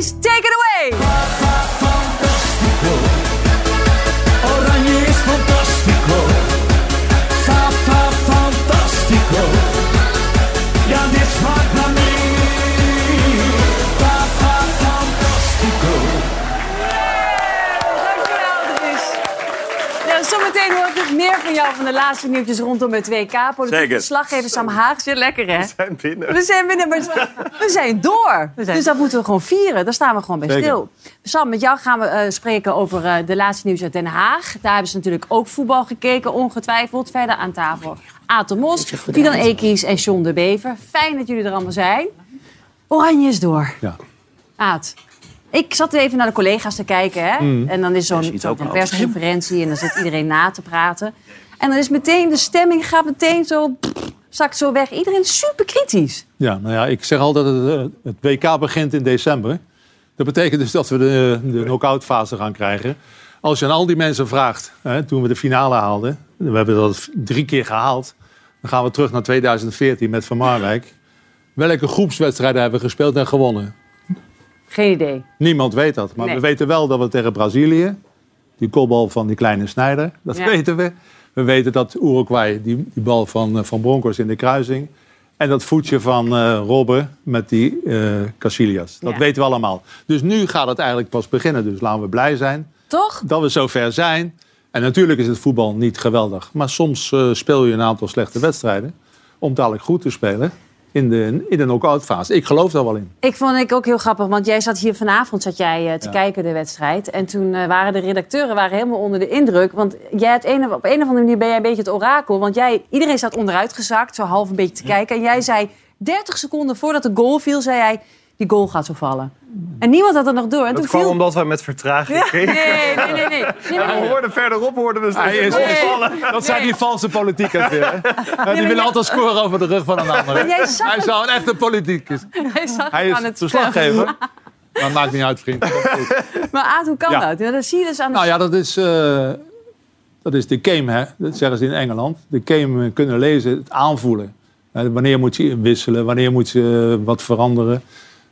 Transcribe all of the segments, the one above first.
Dries, take it de laatste nieuwtjes rondom het WK. Politiek verslaggever Sam Haag zit lekker, hè? zijn binnen. We zijn binnen, maar we zijn door. Dus dat moeten we gewoon vieren. Daar staan we gewoon bij Zeker. stil. Sam, met jou gaan we eh, spreken over eh, de laatste nieuws uit Den Haag. Daar hebben ze natuurlijk ook voetbal gekeken, ongetwijfeld. Verder aan tafel Aten Mos, Fidan Ekies en John de Bever. Fijn dat jullie er allemaal zijn. Oranje is door. Ja. Aad. Ik zat even naar de collega's te kijken. Hè? Mm. En dan is zo'n persconferentie en dan zit iedereen na te praten. En dan is meteen de stemming gaat meteen zo, zakt zo weg. Iedereen is super kritisch. Ja, nou ja, ik zeg altijd dat het, eh, het WK begint in december. Dat betekent dus dat we de, de knock-out fase gaan krijgen. Als je aan al die mensen vraagt, hè, toen we de finale haalden... we hebben dat drie keer gehaald... dan gaan we terug naar 2014 met Van Marwijk. Welke groepswedstrijden hebben we gespeeld en gewonnen? Geen idee. Niemand weet dat. Maar Nee. we weten wel dat we tegen Brazilië... die kopbal van die kleine snijder, dat Ja. weten we. We weten dat Uruguay, die, die bal van, eh, van Broncos in de kruising... en dat voetje van eh Robben met die eh Casillas. Dat Ja. weten we allemaal. Dus nu gaat het eigenlijk pas beginnen. Dus laten we blij zijn Toch? dat we zover zijn. En natuurlijk is het voetbal niet geweldig. Maar soms speel je een aantal slechte wedstrijden... om dadelijk goed te spelen in de, in de knock-out fase. Ik geloof daar wel in. Ik vond ik ook heel grappig, want jij zat hier vanavond zat jij, eh, te Ja. kijken de wedstrijd. En toen eh, waren de redacteuren waren helemaal onder de indruk. Want jij het een, op een of andere manier ben jij een beetje het orakel. Want jij, iedereen staat onderuit gezakt, zo half een beetje te kijken. En jij zei 30 seconden voordat de goal viel, zei jij... Die goal gaat zo vallen. En niemand had het nog door. En Dat toen kwam viel... omdat wij met vertraging Ja, kregen. nee, nee, nee, nee. nee, nee, We nee. hoorden verderop hoorden we Hij is- vallen. Dat zijn Nee. die valse politiekers weer. die willen jij- altijd scoren over de rug van een ander. Maar jij zag Hij zou een echte politicus. Hij zag Hij aan is het verslaggever. Maar maakt niet uit, vriend. Is. Maar Aad, hoe kan Ja. dat? Ja, dat zie je dus aan de... Nou ja, dat is, eh, dat is de game, hè. Dat zeggen ze in Engeland. De game kunnen lezen, het aanvoelen. Wanneer moet je wisselen, wanneer moet je eh, wat veranderen.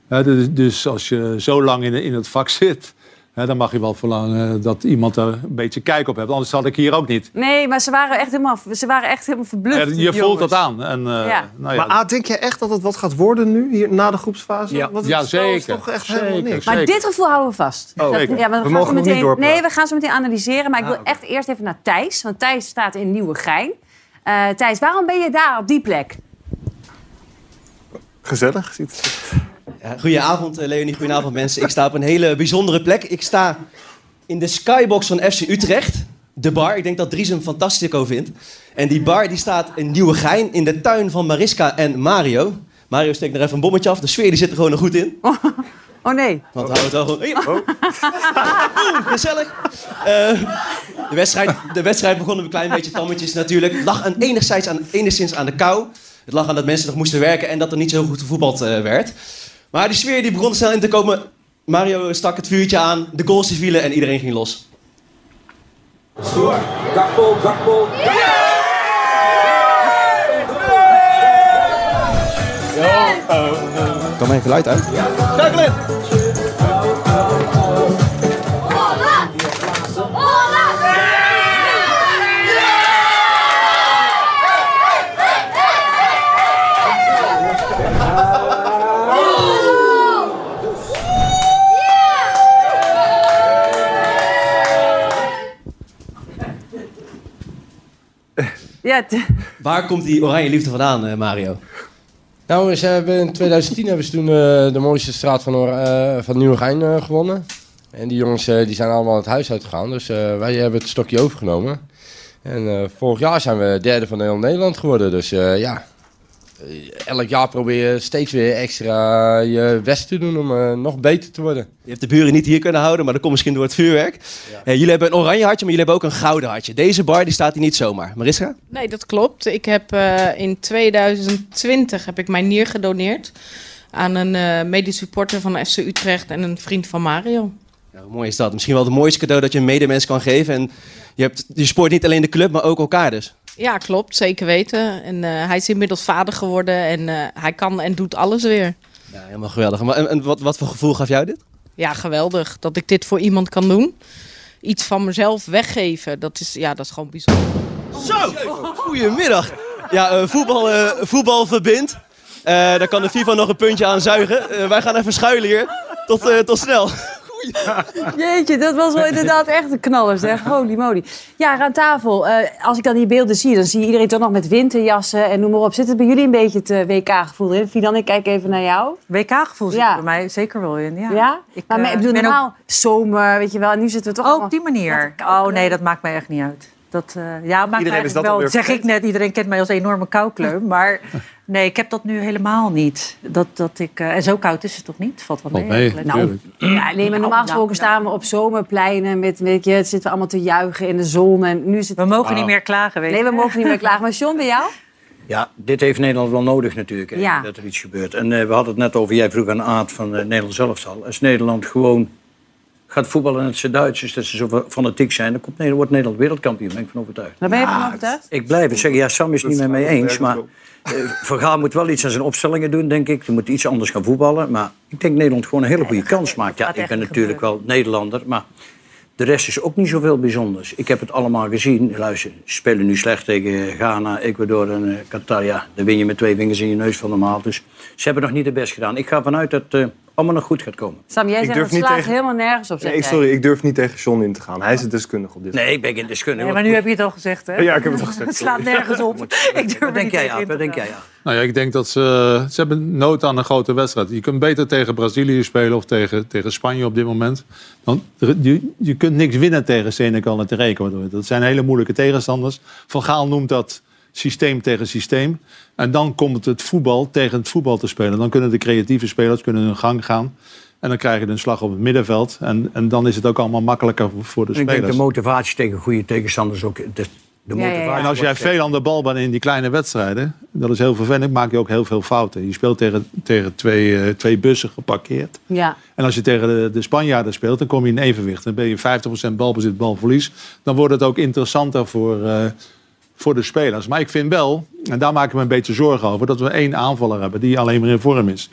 Eh, dus, dus als je zo lang in, in het vak zit... hè, dan mag je wel verlangen dat iemand er een beetje kijk op heeft. Anders had ik hier ook niet. Nee, maar ze waren echt helemaal, ze waren echt helemaal verbluft. Eh, je voelt dat aan. En, eh, Ja. nou ja, Maar Aad, denk je echt dat het wat gaat worden nu, hier na de groepsfase? Ja. Want het Ja, spel is zeker. toch echt Zeker. helemaal niks. Maar Zeker. dit gevoel houden we vast. Oh, zeker. Ja, We gaan mogen niet meteen, doorpraten. Nee, we gaan zo meteen analyseren. Maar ik wil Ah, oké. echt eerst even naar Thijs. Want Thijs staat in Nieuwegein. Eh Thijs, waarom ben je daar op die plek? Gezellig. Ziet goedenavond, eh, Leonie. Goedenavond, mensen. Ik sta op een hele bijzondere plek. Ik sta in de skybox van FC Utrecht. De bar. Ik denk dat Dries hem fantastico vindt. En die bar die staat in Nieuwegein in de tuin van Mariska en Mario. Mario steekt er even een bommetje af. De sfeer die zit er gewoon nog goed in. Oh nee. Want we houden het wel gewoon... Hier. Oeh, gezellig. Eh, de, wedstrijd, de wedstrijd begon een klein beetje tammetjes natuurlijk. Het lag aan, enigszins, aan, enigszins aan de kou. Het lag aan dat mensen nog moesten werken en dat er niet zo goed gevoetbald eh, werd. Maar die sfeer die begon snel in te komen. Mario stak het vuurtje aan, de goals vielen en iedereen ging los. Gakpo, Gakpo. Kan mijn geluid uit? Schakel Ja, Waar komt die oranje liefde vandaan, eh, Mario? Nou, ze hebben in 2010 hebben ze toen eh, de mooiste straat van, Or- eh, van Nieuwegein eh, gewonnen. En die jongens eh, die zijn allemaal het huis uitgegaan. Dus eh, wij hebben het stokje overgenomen. En eh, vorig jaar zijn we derde van heel Nederland geworden. Dus eh, ja, elk jaar probeer je steeds weer extra je best te doen om eh, nog beter te worden. Je hebt de buren niet hier kunnen houden, maar dat komt misschien door het vuurwerk. Eh, jullie hebben een oranje hartje, maar jullie hebben ook een gouden hartje. Deze bar die staat hier niet zomaar. Mariska? Nee, dat klopt. Ik heb eh, in 2020 heb ik mijn nier gedoneerd aan een eh medisch supporter van FC Utrecht en een vriend van Mario. Ja, hoe mooi is dat? Misschien wel het mooiste cadeau dat je een medemens kan geven. En je, hebt, je spoort niet alleen de club, maar ook elkaar dus. Ja, klopt. Zeker weten. En eh, hij is inmiddels vader geworden en eh, hij kan en doet alles weer. Ja, helemaal geweldig. Maar, en, en wat, wat voor gevoel gaf jou dit? Ja, geweldig dat ik dit voor iemand kan doen. Iets van mezelf weggeven, dat is, ja, dat is gewoon bijzonder. Zo, goedemiddag. Ja, eh, voetbal, voetbal verbindt. Daar kan de FIFA nog een puntje aan zuigen. Wij gaan even schuilen hier. Tot, tot snel. Jeetje, dat was wel inderdaad echt een knaller, zeg. Holy moly. Ja, aan tafel. eh, als ik dan die beelden zie, dan zie je iedereen toch nog met winterjassen en noem maar op. Zit het bij jullie een beetje het eh, WK-gevoel in? Fidan, ik kijk even naar jou. WK-gevoel zit Ja. er bij mij zeker wel in. Ja. Ja? Ik, maar ik bedoel, ook- normaal zomer, weet je wel. En nu zitten we toch Oh, op die manier. Oh nee, dat maakt mij echt niet uit. Dat, eh, ja, maakt Iedereen is dat wel. zeg ik net, iedereen kent mij als enorme koukleum. Maar nee, ik heb dat nu helemaal niet. Dat, dat ik, eh, en zo koud is het toch niet? Valt wel Valt mee. mee, eigenlijk. natuurlijk. Ja, nee, maar normaal Nou, gesproken nou, staan we op zomerpleinen met, weet je, zitten we allemaal te juichen in de zon. En nu zit We mogen niet meer klagen, weet Nee, je. we mogen niet meer klagen. Maar John, bij jou? Ja, dit heeft Nederland wel nodig natuurlijk, hè, Ja. dat er iets gebeurt. En eh, we hadden het net over, jij vroeg aan Aad van uh, Nederland zelf al. Als Nederland gewoon gaat voetballen en het zijn Duitsers, dat ze zo fanatiek zijn, dan komt Nederland, wordt Nederland wereldkampioen, ben ik van overtuigd. Daar ben je van overtuigd? Ik blijf het zeggen, ja, Sam is het niet met mij eens, maar eh Vergaal moet wel iets aan zijn opstellingen doen, denk ik. Hij moet iets anders gaan voetballen, maar ik denk Nederland gewoon een hele goede kans maakt. Ja, ik ben natuurlijk wel Nederlander, maar de rest is ook niet zoveel bijzonders. Ik heb het allemaal gezien. Luister, ze spelen nu slecht tegen Ghana, Ecuador en eh, Qatar. Ja, dan win je met twee vingers in je neus van normaal. Dus ze hebben nog niet het best gedaan. Ik ga vanuit dat eh, allemaal nog goed gaat komen. Sam, jij Ik zegt het niet slaat tegen- helemaal nergens op. Nee, sorry, ik durf niet tegen John in te gaan. Hij is het deskundig op dit. Nee, ik ben geen deskundige. Ja, maar nu heb je het al gezegd, hè? Ja, ik heb het al gezegd. Het slaat nergens op. Ik durf denk niet jij, denk jij? Nou ja, ik denk dat ze, ze hebben nood aan een grote wedstrijd. Je kunt beter tegen Brazilië spelen of tegen, tegen Spanje op dit moment. Dan, je, je kunt niks winnen tegen Senegal en tegen Ecuador. Dat zijn hele moeilijke tegenstanders. Van Gaal noemt dat systeem tegen systeem. En dan komt het voetbal tegen het voetbal te spelen. Dan kunnen de creatieve spelers kunnen hun gang gaan. En dan krijg je een slag op het middenveld. En, en dan is het ook allemaal makkelijker voor de Ik denk spelers. de motivatie tegen goede tegenstanders ook. De, de Ja, ja, ja. motivatie En als jij veel aan de bal bent in die kleine wedstrijden, dat is heel vervelend, maak je ook heel veel fouten. Je speelt tegen, tegen twee, eh, twee bussen geparkeerd. Ja. En als je tegen de, de Spanjaarden speelt, dan kom je in evenwicht. Dan ben je 50% balbezit, balverlies. Dan wordt het ook interessanter voor, eh, voor de spelers. Maar ik vind wel, en daar maak ik me een beetje zorgen over, dat we één aanvaller hebben die alleen maar in vorm is.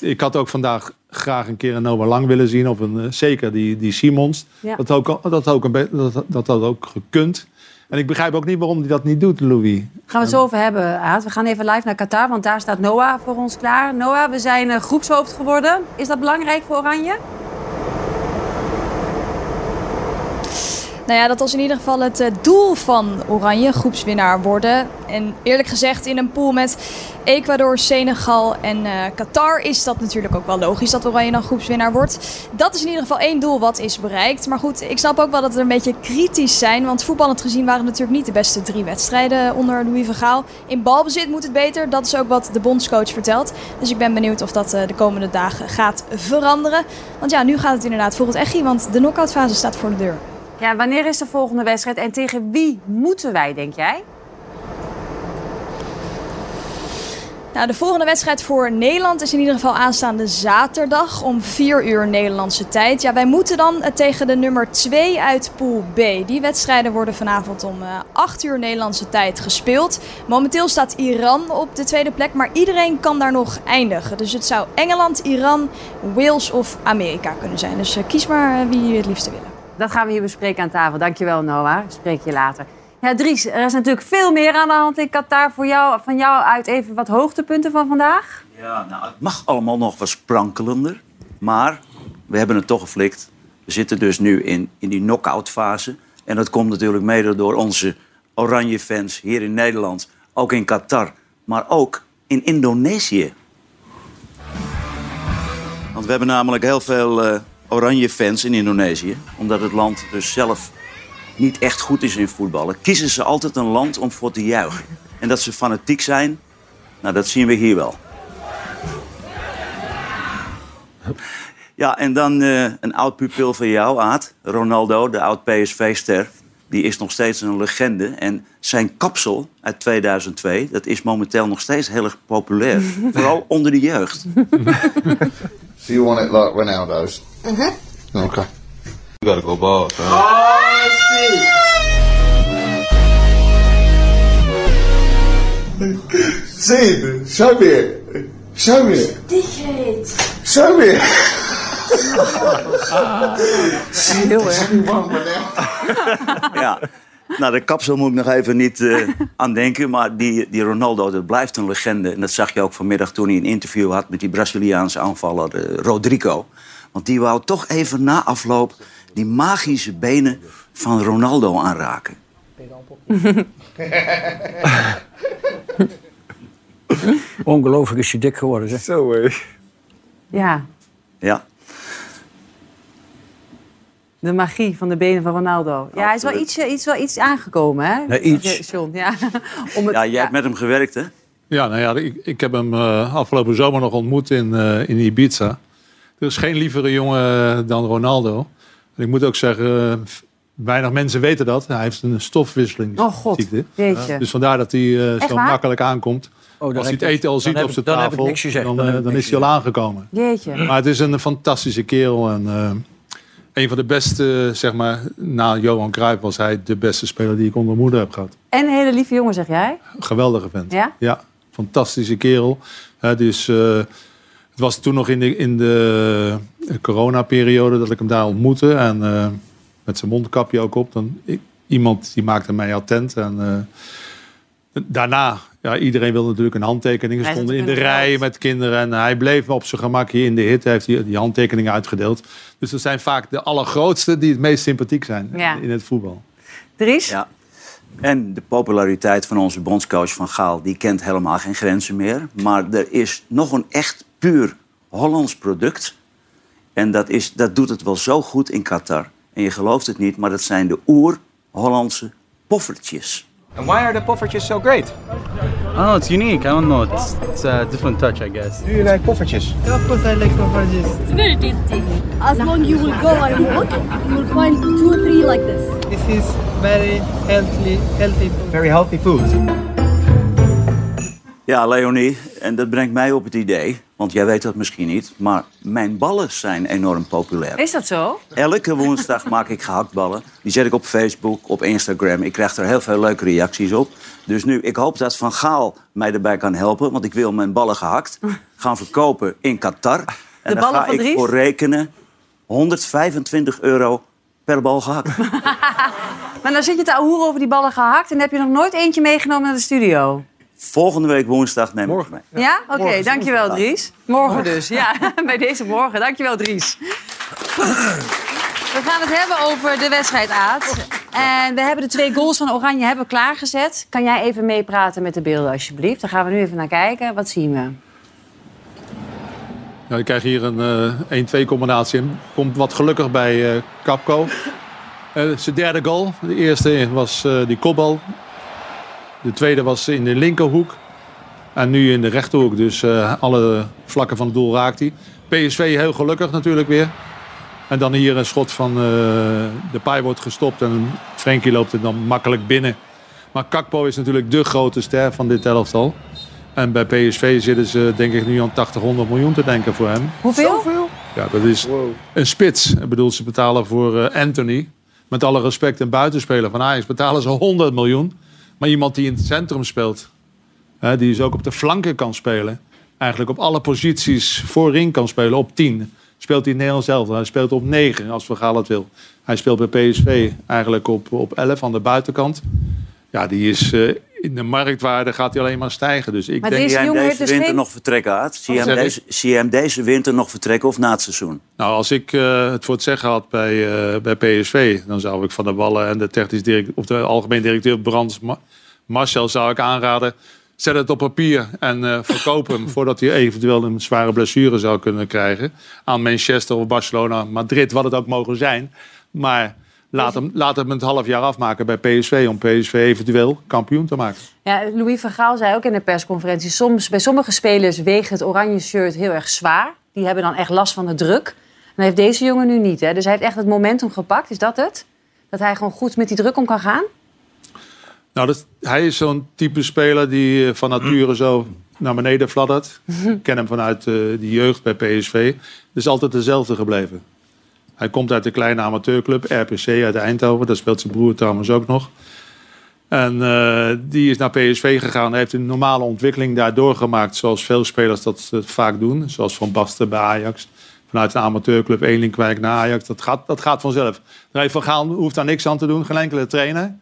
Ik had ook vandaag graag een keer een Noah Lang willen zien, of een, eh, zeker die, die Simons. Ja. Dat, ook, dat, ook een dat, dat had ook gekund. En ik begrijp ook niet waarom hij dat niet doet, Louis. Gaan we het zo over hebben, Aad. We gaan even live naar Qatar, want daar staat Noah voor ons klaar. Noah, we zijn eh, groepshoofd geworden. Is dat belangrijk voor Oranje? Nou ja, dat was in ieder geval het eh, doel van Oranje, groepswinnaar worden. En eerlijk gezegd, in een pool met Ecuador, Senegal en eh, Qatar is dat natuurlijk ook wel logisch dat Oranje dan groepswinnaar wordt. Dat is in ieder geval één doel wat is bereikt. Maar goed, ik snap ook wel dat we een beetje kritisch zijn. Want voetballend gezien waren het natuurlijk niet de beste drie wedstrijden onder Louis van Gaal. In balbezit moet het beter, dat is ook wat de bondscoach vertelt. Dus ik ben benieuwd of dat eh, de komende dagen gaat veranderen. Want ja, nu gaat het inderdaad voor het echi, want de knock-outfase staat voor de deur. Ja, wanneer is de volgende wedstrijd en tegen wie moeten wij, denk jij? Nou, de volgende wedstrijd voor Nederland is in ieder geval aanstaande zaterdag om 4 uur Nederlandse tijd. Ja, wij moeten dan eh, tegen de nummer 2 uit Pool B. Die wedstrijden worden vanavond om eh, 8 uur Nederlandse tijd gespeeld. Momenteel staat Iran op de tweede plek, maar iedereen kan daar nog eindigen. Dus het zou Engeland, Iran, Wales of Amerika kunnen zijn. Dus eh, kies maar eh, wie jullie het liefste willen. Dat gaan we hier bespreken aan tafel. Dankjewel, Noah. Spreek je later. Ja, Dries, er is natuurlijk veel meer aan de hand in Qatar. Voor jou, van jou uit even wat hoogtepunten van vandaag. Ja, nou, het mag allemaal nog wat sprankelender. Maar we hebben het toch geflikt. We zitten dus nu in, in die knock-out fase. En dat komt natuurlijk mede door onze oranje fans hier in Nederland. Ook in Qatar. Maar ook in Indonesië. Want we hebben namelijk heel veel eh, oranje fans in Indonesië. Omdat het land dus zelf niet echt goed is in voetballen. Kiezen ze altijd een land om voor te juichen. En dat ze fanatiek zijn, nou dat zien we hier wel. Ja, en dan eh, een oud pupil van jou, Aad. Ronaldo, de oud PSV-ster. Die is nog steeds een legende. En zijn kapsel uit 2002, dat is momenteel nog steeds heel erg populair. Vooral onder de jeugd. So you want it like Ronaldo's? Mm-hmm. Okay. You gotta go bald. See, show me it. Show me it. Dickhead. Show me it. Heel erg. ja. Nou, de kapsel moet ik nog even niet eh, aan denken. Maar die, die Ronaldo, dat blijft een legende. En dat zag je ook vanmiddag toen hij een interview had met die Braziliaanse aanvaller eh, Rodrigo. Want die wou toch even na afloop die magische benen van Ronaldo aanraken. Ongelooflijk is je dik geworden, zeg. Zo, hé. Ja, Ja. De magie van de benen van Ronaldo. Ja, hij is wel iets, iets, wel iets aangekomen, hè? Ja, iets. John, ja. Om het, ja, jij hebt met hem gewerkt, hè? Ja, nou ja, ik, ik heb hem eh, afgelopen zomer nog ontmoet in, eh, in Ibiza. Er is geen lievere jongen dan Ronaldo. En ik moet ook zeggen, eh, weinig mensen weten dat. Hij heeft een stofwisseling. Oh god, jeetje. Dus vandaar dat hij eh, zo waar? makkelijk aankomt. Oh, Als hij het ik- eten al ziet op zijn dan heb ik tafel, dan, Dan eh, is hij al aangekomen. Jeetje. Maar het is een fantastische kerel. En eh, een van de beste, zeg maar, na Johan Cruijff was hij de beste speler die ik onder mijn moeder heb gehad. En een hele lieve jongen, zeg jij? Geweldige vent. Ja? Ja, fantastische kerel. Dus, eh, het was toen nog in de, in de coronaperiode dat ik hem daar ontmoette. En eh, met zijn mondkapje ook op. Dan, ik- iemand die maakte mij attent. En eh, daarna, ja, iedereen wilde natuurlijk een handtekening. Ze stonden in de rij met kinderen. En hij bleef op zijn gemakje in de hit. Heeft hij die handtekeningen uitgedeeld. Dus dat zijn vaak de allergrootste die het meest sympathiek zijn Ja. in het voetbal. Dries? Ja. En de populariteit van onze bondscoach Van Gaal... die kent helemaal geen grenzen meer. Maar er is nog een echt puur Hollands product. En dat, is, dat doet het wel zo goed in Qatar. En je gelooft het niet, maar dat zijn de oer-Hollandse poffertjes. And why are the poffertjes so great? Oh, it's unique. I don't know. It's, it's a different touch, I guess. Do you like poffertjes? Of course, I like poffertjes. It's very tasty. As long you will go and walk, you will find two or three like this. This is very healthy, healthy food. Very healthy food. Ja, Leonie, en dat brengt mij op het idee... want jij weet dat misschien niet... maar mijn ballen zijn enorm populair. Is dat zo? Elke woensdag maak ik gehaktballen. Die zet ik op Facebook, op Instagram. Ik krijg er heel veel leuke reacties op. Dus nu, ik hoop dat Van Gaal mij erbij kan helpen. Want ik wil mijn ballen gehakt gaan verkopen in Qatar. En De ballen ga van ik Dries? voor rekenen 125 euro per bal gehakt. Maar dan zit je te ahoeren over die ballen gehakt... en heb je nog nooit eentje meegenomen naar de studio. Volgende week woensdag neem ik het mee. Ja? Oké, Morgen dankjewel woensdag. Dries. Morgen dus, ja. Bij deze morgen. Dankjewel Dries. We gaan het hebben over de wedstrijd, Aad. En we hebben de twee goals van Oranje hebben klaargezet. Kan jij even meepraten met de beelden, alsjeblieft? Daar gaan we nu even naar kijken. Wat zien we? Nou, ik krijg hier een eh 1-2 combinatie. Komt wat gelukkig bij eh Capco. Eh, zijn derde goal. De eerste was eh, die kopbal. De tweede was in de linkerhoek. En nu in de rechterhoek. Dus eh, alle vlakken van het doel raakt hij. PSV heel gelukkig natuurlijk weer. En dan hier een schot van eh, de paai wordt gestopt. En Frenkie loopt er dan makkelijk binnen. Maar Kakpo is natuurlijk de grote ster van dit elftal. En bij PSV zitten ze denk ik nu aan 80, 100 miljoen te denken voor hem. Hoeveel? Ja, dat is een spits. Ik bedoel, ze betalen voor eh, Anthony. Met alle respect, een buitenspeler van Ajax betalen ze 100 miljoen. Maar iemand die in het centrum speelt, hè, die dus ook op de flanken kan spelen. Eigenlijk op alle posities voorin kan spelen, op 10. Speelt hij in Nederland zelf. Hij speelt op 9 als Vergaal het wil. Hij speelt bij PSV eigenlijk op, op 11 aan de buitenkant. Ja, die is eh, in de marktwaarde gaat hij alleen maar stijgen. Dus ik Maar denk... deze Zie je hem deze heeft dus winter geen- nog vertrekken, Aad? Zie je, Wat hem deze, zie je hem deze winter nog vertrekken of na het seizoen? Nou, als ik eh, het voor het zeggen had bij, eh, bij PSV, dan zou ik Van der Wallen en de technisch direct, of de algemeen directeur Brands Ma- Marcel zou ik aanraden. Zet het op papier en eh, verkoop hem voordat hij eventueel een zware blessure zou kunnen krijgen. Aan Manchester of Barcelona, Madrid, wat het ook mogen zijn. Maar laat hem, laat hem het half jaar afmaken bij PSV om PSV eventueel kampioen te maken. Ja, Louis van Gaal zei ook in de persconferentie... Soms, bij sommige spelers weegt het oranje shirt heel erg zwaar. Die hebben dan echt last van de druk. En dat heeft deze jongen nu niet. Hè? Dus hij heeft echt het momentum gepakt. Is dat het? Dat hij gewoon goed met die druk om kan gaan? Nou, dat, hij is zo'n type speler die eh, van nature zo naar beneden fladdert. Ik ken hem vanuit eh de jeugd bij PSV. Het is altijd dezelfde gebleven. Hij komt uit de kleine amateurclub, RPC uit Eindhoven. Daar speelt zijn broer trouwens ook nog. En eh, die is naar PSV gegaan. Hij heeft een normale ontwikkeling daar doorgemaakt. Zoals veel spelers dat eh, vaak doen. Zoals Van Basten bij Ajax. vanuit een amateurclub Elinkwijk naar Ajax. Dat gaat, dat gaat vanzelf. Heeft Van Gaal hoeft daar niks aan te doen, geen enkele trainer.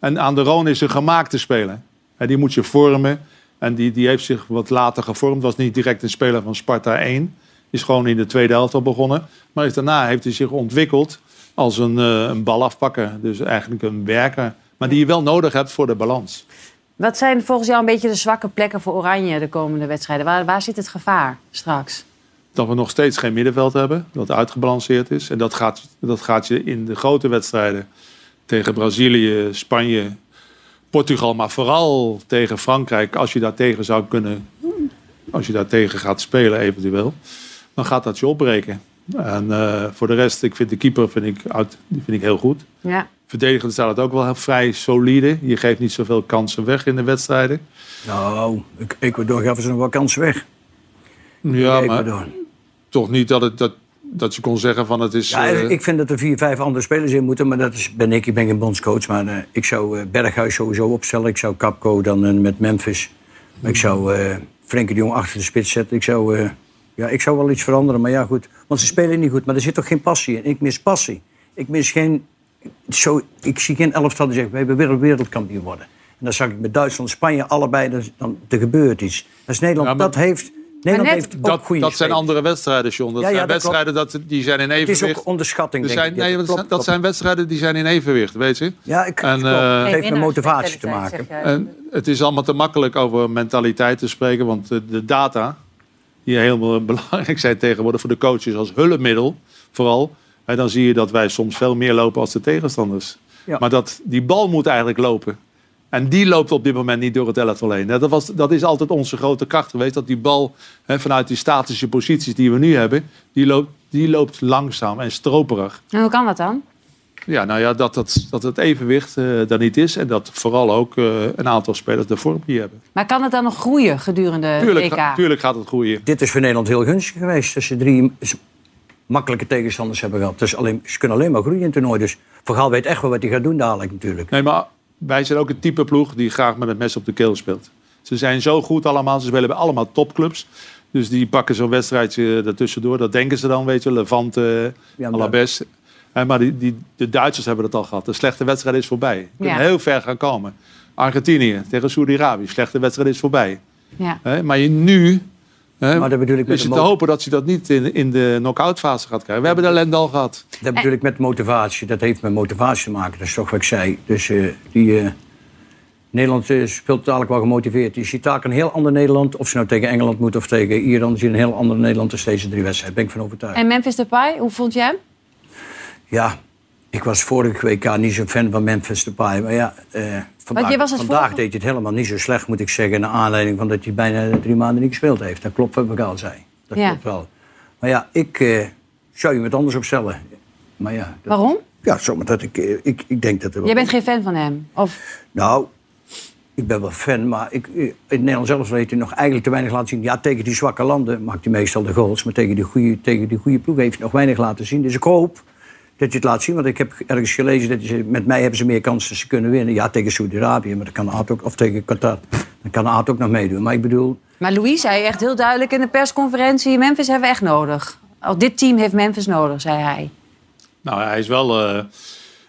En aan de Roon is een gemaakte speler. Die moet je vormen. En die, die heeft zich wat later gevormd. Was niet direct een speler van Sparta 1. Is gewoon in de tweede helft al begonnen. Maar is daarna heeft hij zich ontwikkeld als een, eh, een balafpakker. Dus eigenlijk een werker. Maar die je wel nodig hebt voor de balans. Wat zijn volgens jou een beetje de zwakke plekken voor Oranje de komende wedstrijden? Waar, waar zit het gevaar straks? dat we nog steeds geen middenveld hebben, dat uitgebalanceerd is. En dat gaat, dat gaat je in de grote wedstrijden tegen Brazilië, Spanje, Portugal, maar vooral tegen Frankrijk, als je daar tegen zou kunnen, als je daar tegen gaat spelen eventueel, dan gaat dat je opbreken. En eh, voor de rest, ik vind de keeper vind ik, uit, die vind ik heel goed. Ja. Verdedigend staat het ook wel heel vrij solide. Je geeft niet zoveel kansen weg in de wedstrijden. Nou, Ik- Ecuador gaven ze nog wel kansen weg. Ja, maar toch niet dat, het, dat, dat je kon zeggen van het is... Ja, eh, ik vind dat er vier, vijf andere spelers in moeten. Maar dat is, ben ik. Ik ben geen bondscoach. Maar eh, ik zou eh, Berghuis sowieso opstellen. Ik zou Capco dan met Memphis. Ik zou eh Frenkie de Jong achter de spits zetten. Ik zou, eh, ja, ik zou wel iets veranderen. Maar ja, goed. Want ze spelen niet goed. Maar er zit toch geen passie in. Ik mis passie. Ik mis geen... Zo, ik zie geen elftal die zegt, wij willen wereldkampioen worden. En dan zag ik met Duitsland, Spanje, allebei, dan, dan, er gebeurt iets. Dat is Nederland, dat heeft... Nederland heeft ook dat, goede dat zijn andere wedstrijden, John. Dat Ja, ja, zijn dat wedstrijden dat, die zijn in Het is evenwicht. ook onderschatting, Er denk zijn, ik. nee, dat, klopt, dat klopt. zijn wedstrijden die zijn in evenwicht, weet je. Ja, ik, en, klopt. eh, het heeft met motivatie te maken. en het is allemaal te makkelijk over mentaliteit te spreken, want de data, die heel belangrijk zijn tegenwoordig voor de coaches als hulpmiddel, vooral. hè, dan zie je dat wij soms veel meer lopen als de tegenstanders. Ja. Maar dat, die bal moet eigenlijk lopen. En die loopt op dit moment niet door het elftal heen. Dat, was, dat is altijd onze grote kracht geweest. Dat die bal hè, vanuit die statische posities die we nu hebben... die loopt, die loopt langzaam en stroperig. En hoe kan dat dan? Ja, nou ja, dat, dat, dat het evenwicht eh er niet is. En dat vooral ook eh, een aantal spelers de vorm niet hebben. Maar kan het dan nog groeien gedurende Tuurlijk, EK? ga- tuurlijk gaat het groeien. Dit is voor Nederland heel gunstig geweest. Dat ze drie makkelijke tegenstanders hebben gehad. Dus alleen, ze kunnen alleen maar groeien in het toernooi. Dus Van Gaal weet echt wel wat hij gaat doen dadelijk natuurlijk. Nee, maar wij zijn ook een type ploeg die graag met het mes op de keel speelt. Ze zijn zo goed allemaal. Ze spelen bij allemaal topclubs. Dus die pakken zo'n wedstrijdje ertussendoor. Dat denken ze dan, weet je. Levante, Ja, Alabes. Eh, Maar die, die, de Duitsers hebben het al gehad. De slechte wedstrijd is voorbij. Kunnen Ja. heel ver gaan komen. Argentinië tegen Saudi-Arabië. Slechte wedstrijd is voorbij. Ja. Hè, maar je nu hè, Maar dat bedoel ik met is het te hopen dat ze dat niet in, in de knock-out fase gaat krijgen. We hebben de ellende al gehad. Dat bedoel ik met motivatie. Dat heeft met motivatie te maken. Dat is toch wat ik zei. Dus eh, die, eh, Nederland eh, speelt dadelijk wel gemotiveerd. Je ziet daar een heel ander Nederland. Of ze nou tegen Engeland moet of tegen Ierland. Je ziet een heel ander Nederland tussen deze drie wedstrijden. Daar ben ik van overtuigd. En Memphis Depay, hoe vond je hem? Ja, ik was vorige WK niet zo'n fan van Memphis Depay. Maar ja, eh, vandaag, jij was het vandaag vorige- deed hij het helemaal niet zo slecht, moet ik zeggen. Naar aanleiding van dat hij bijna drie maanden niet gespeeld heeft. Dat klopt wat Begaal zei. Dat Ja. klopt wel. Maar ja, ik eh, zou je wat anders opstellen. Maar ja, dat- Waarom? ja zomaar dat ik, eh, ik, ik denk dat er. Jij bent geen fan van hem? Of... Nou, ik ben wel fan, maar ik, eh, in Nederland zelf heeft hij nog eigenlijk te weinig laten zien. Ja, tegen die zwakke landen maakt hij meestal de goals. Maar tegen die goede, tegen die goede ploeg heeft hij nog weinig laten zien. Dus ik hoop dat je het laat zien. Want ik heb ergens gelezen dat ze, met mij hebben ze meer kansen ze kunnen winnen. Ja, tegen Saudi-Arabië, maar dat kan Aad ook, of tegen Qatar. Dan kan Aad ook nog meedoen. Maar ik bedoel, Maar Louis zei echt heel duidelijk in de persconferentie... Memphis hebben we echt nodig. Oh, dit team heeft Memphis nodig, zei hij. Nou, hij is wel eh,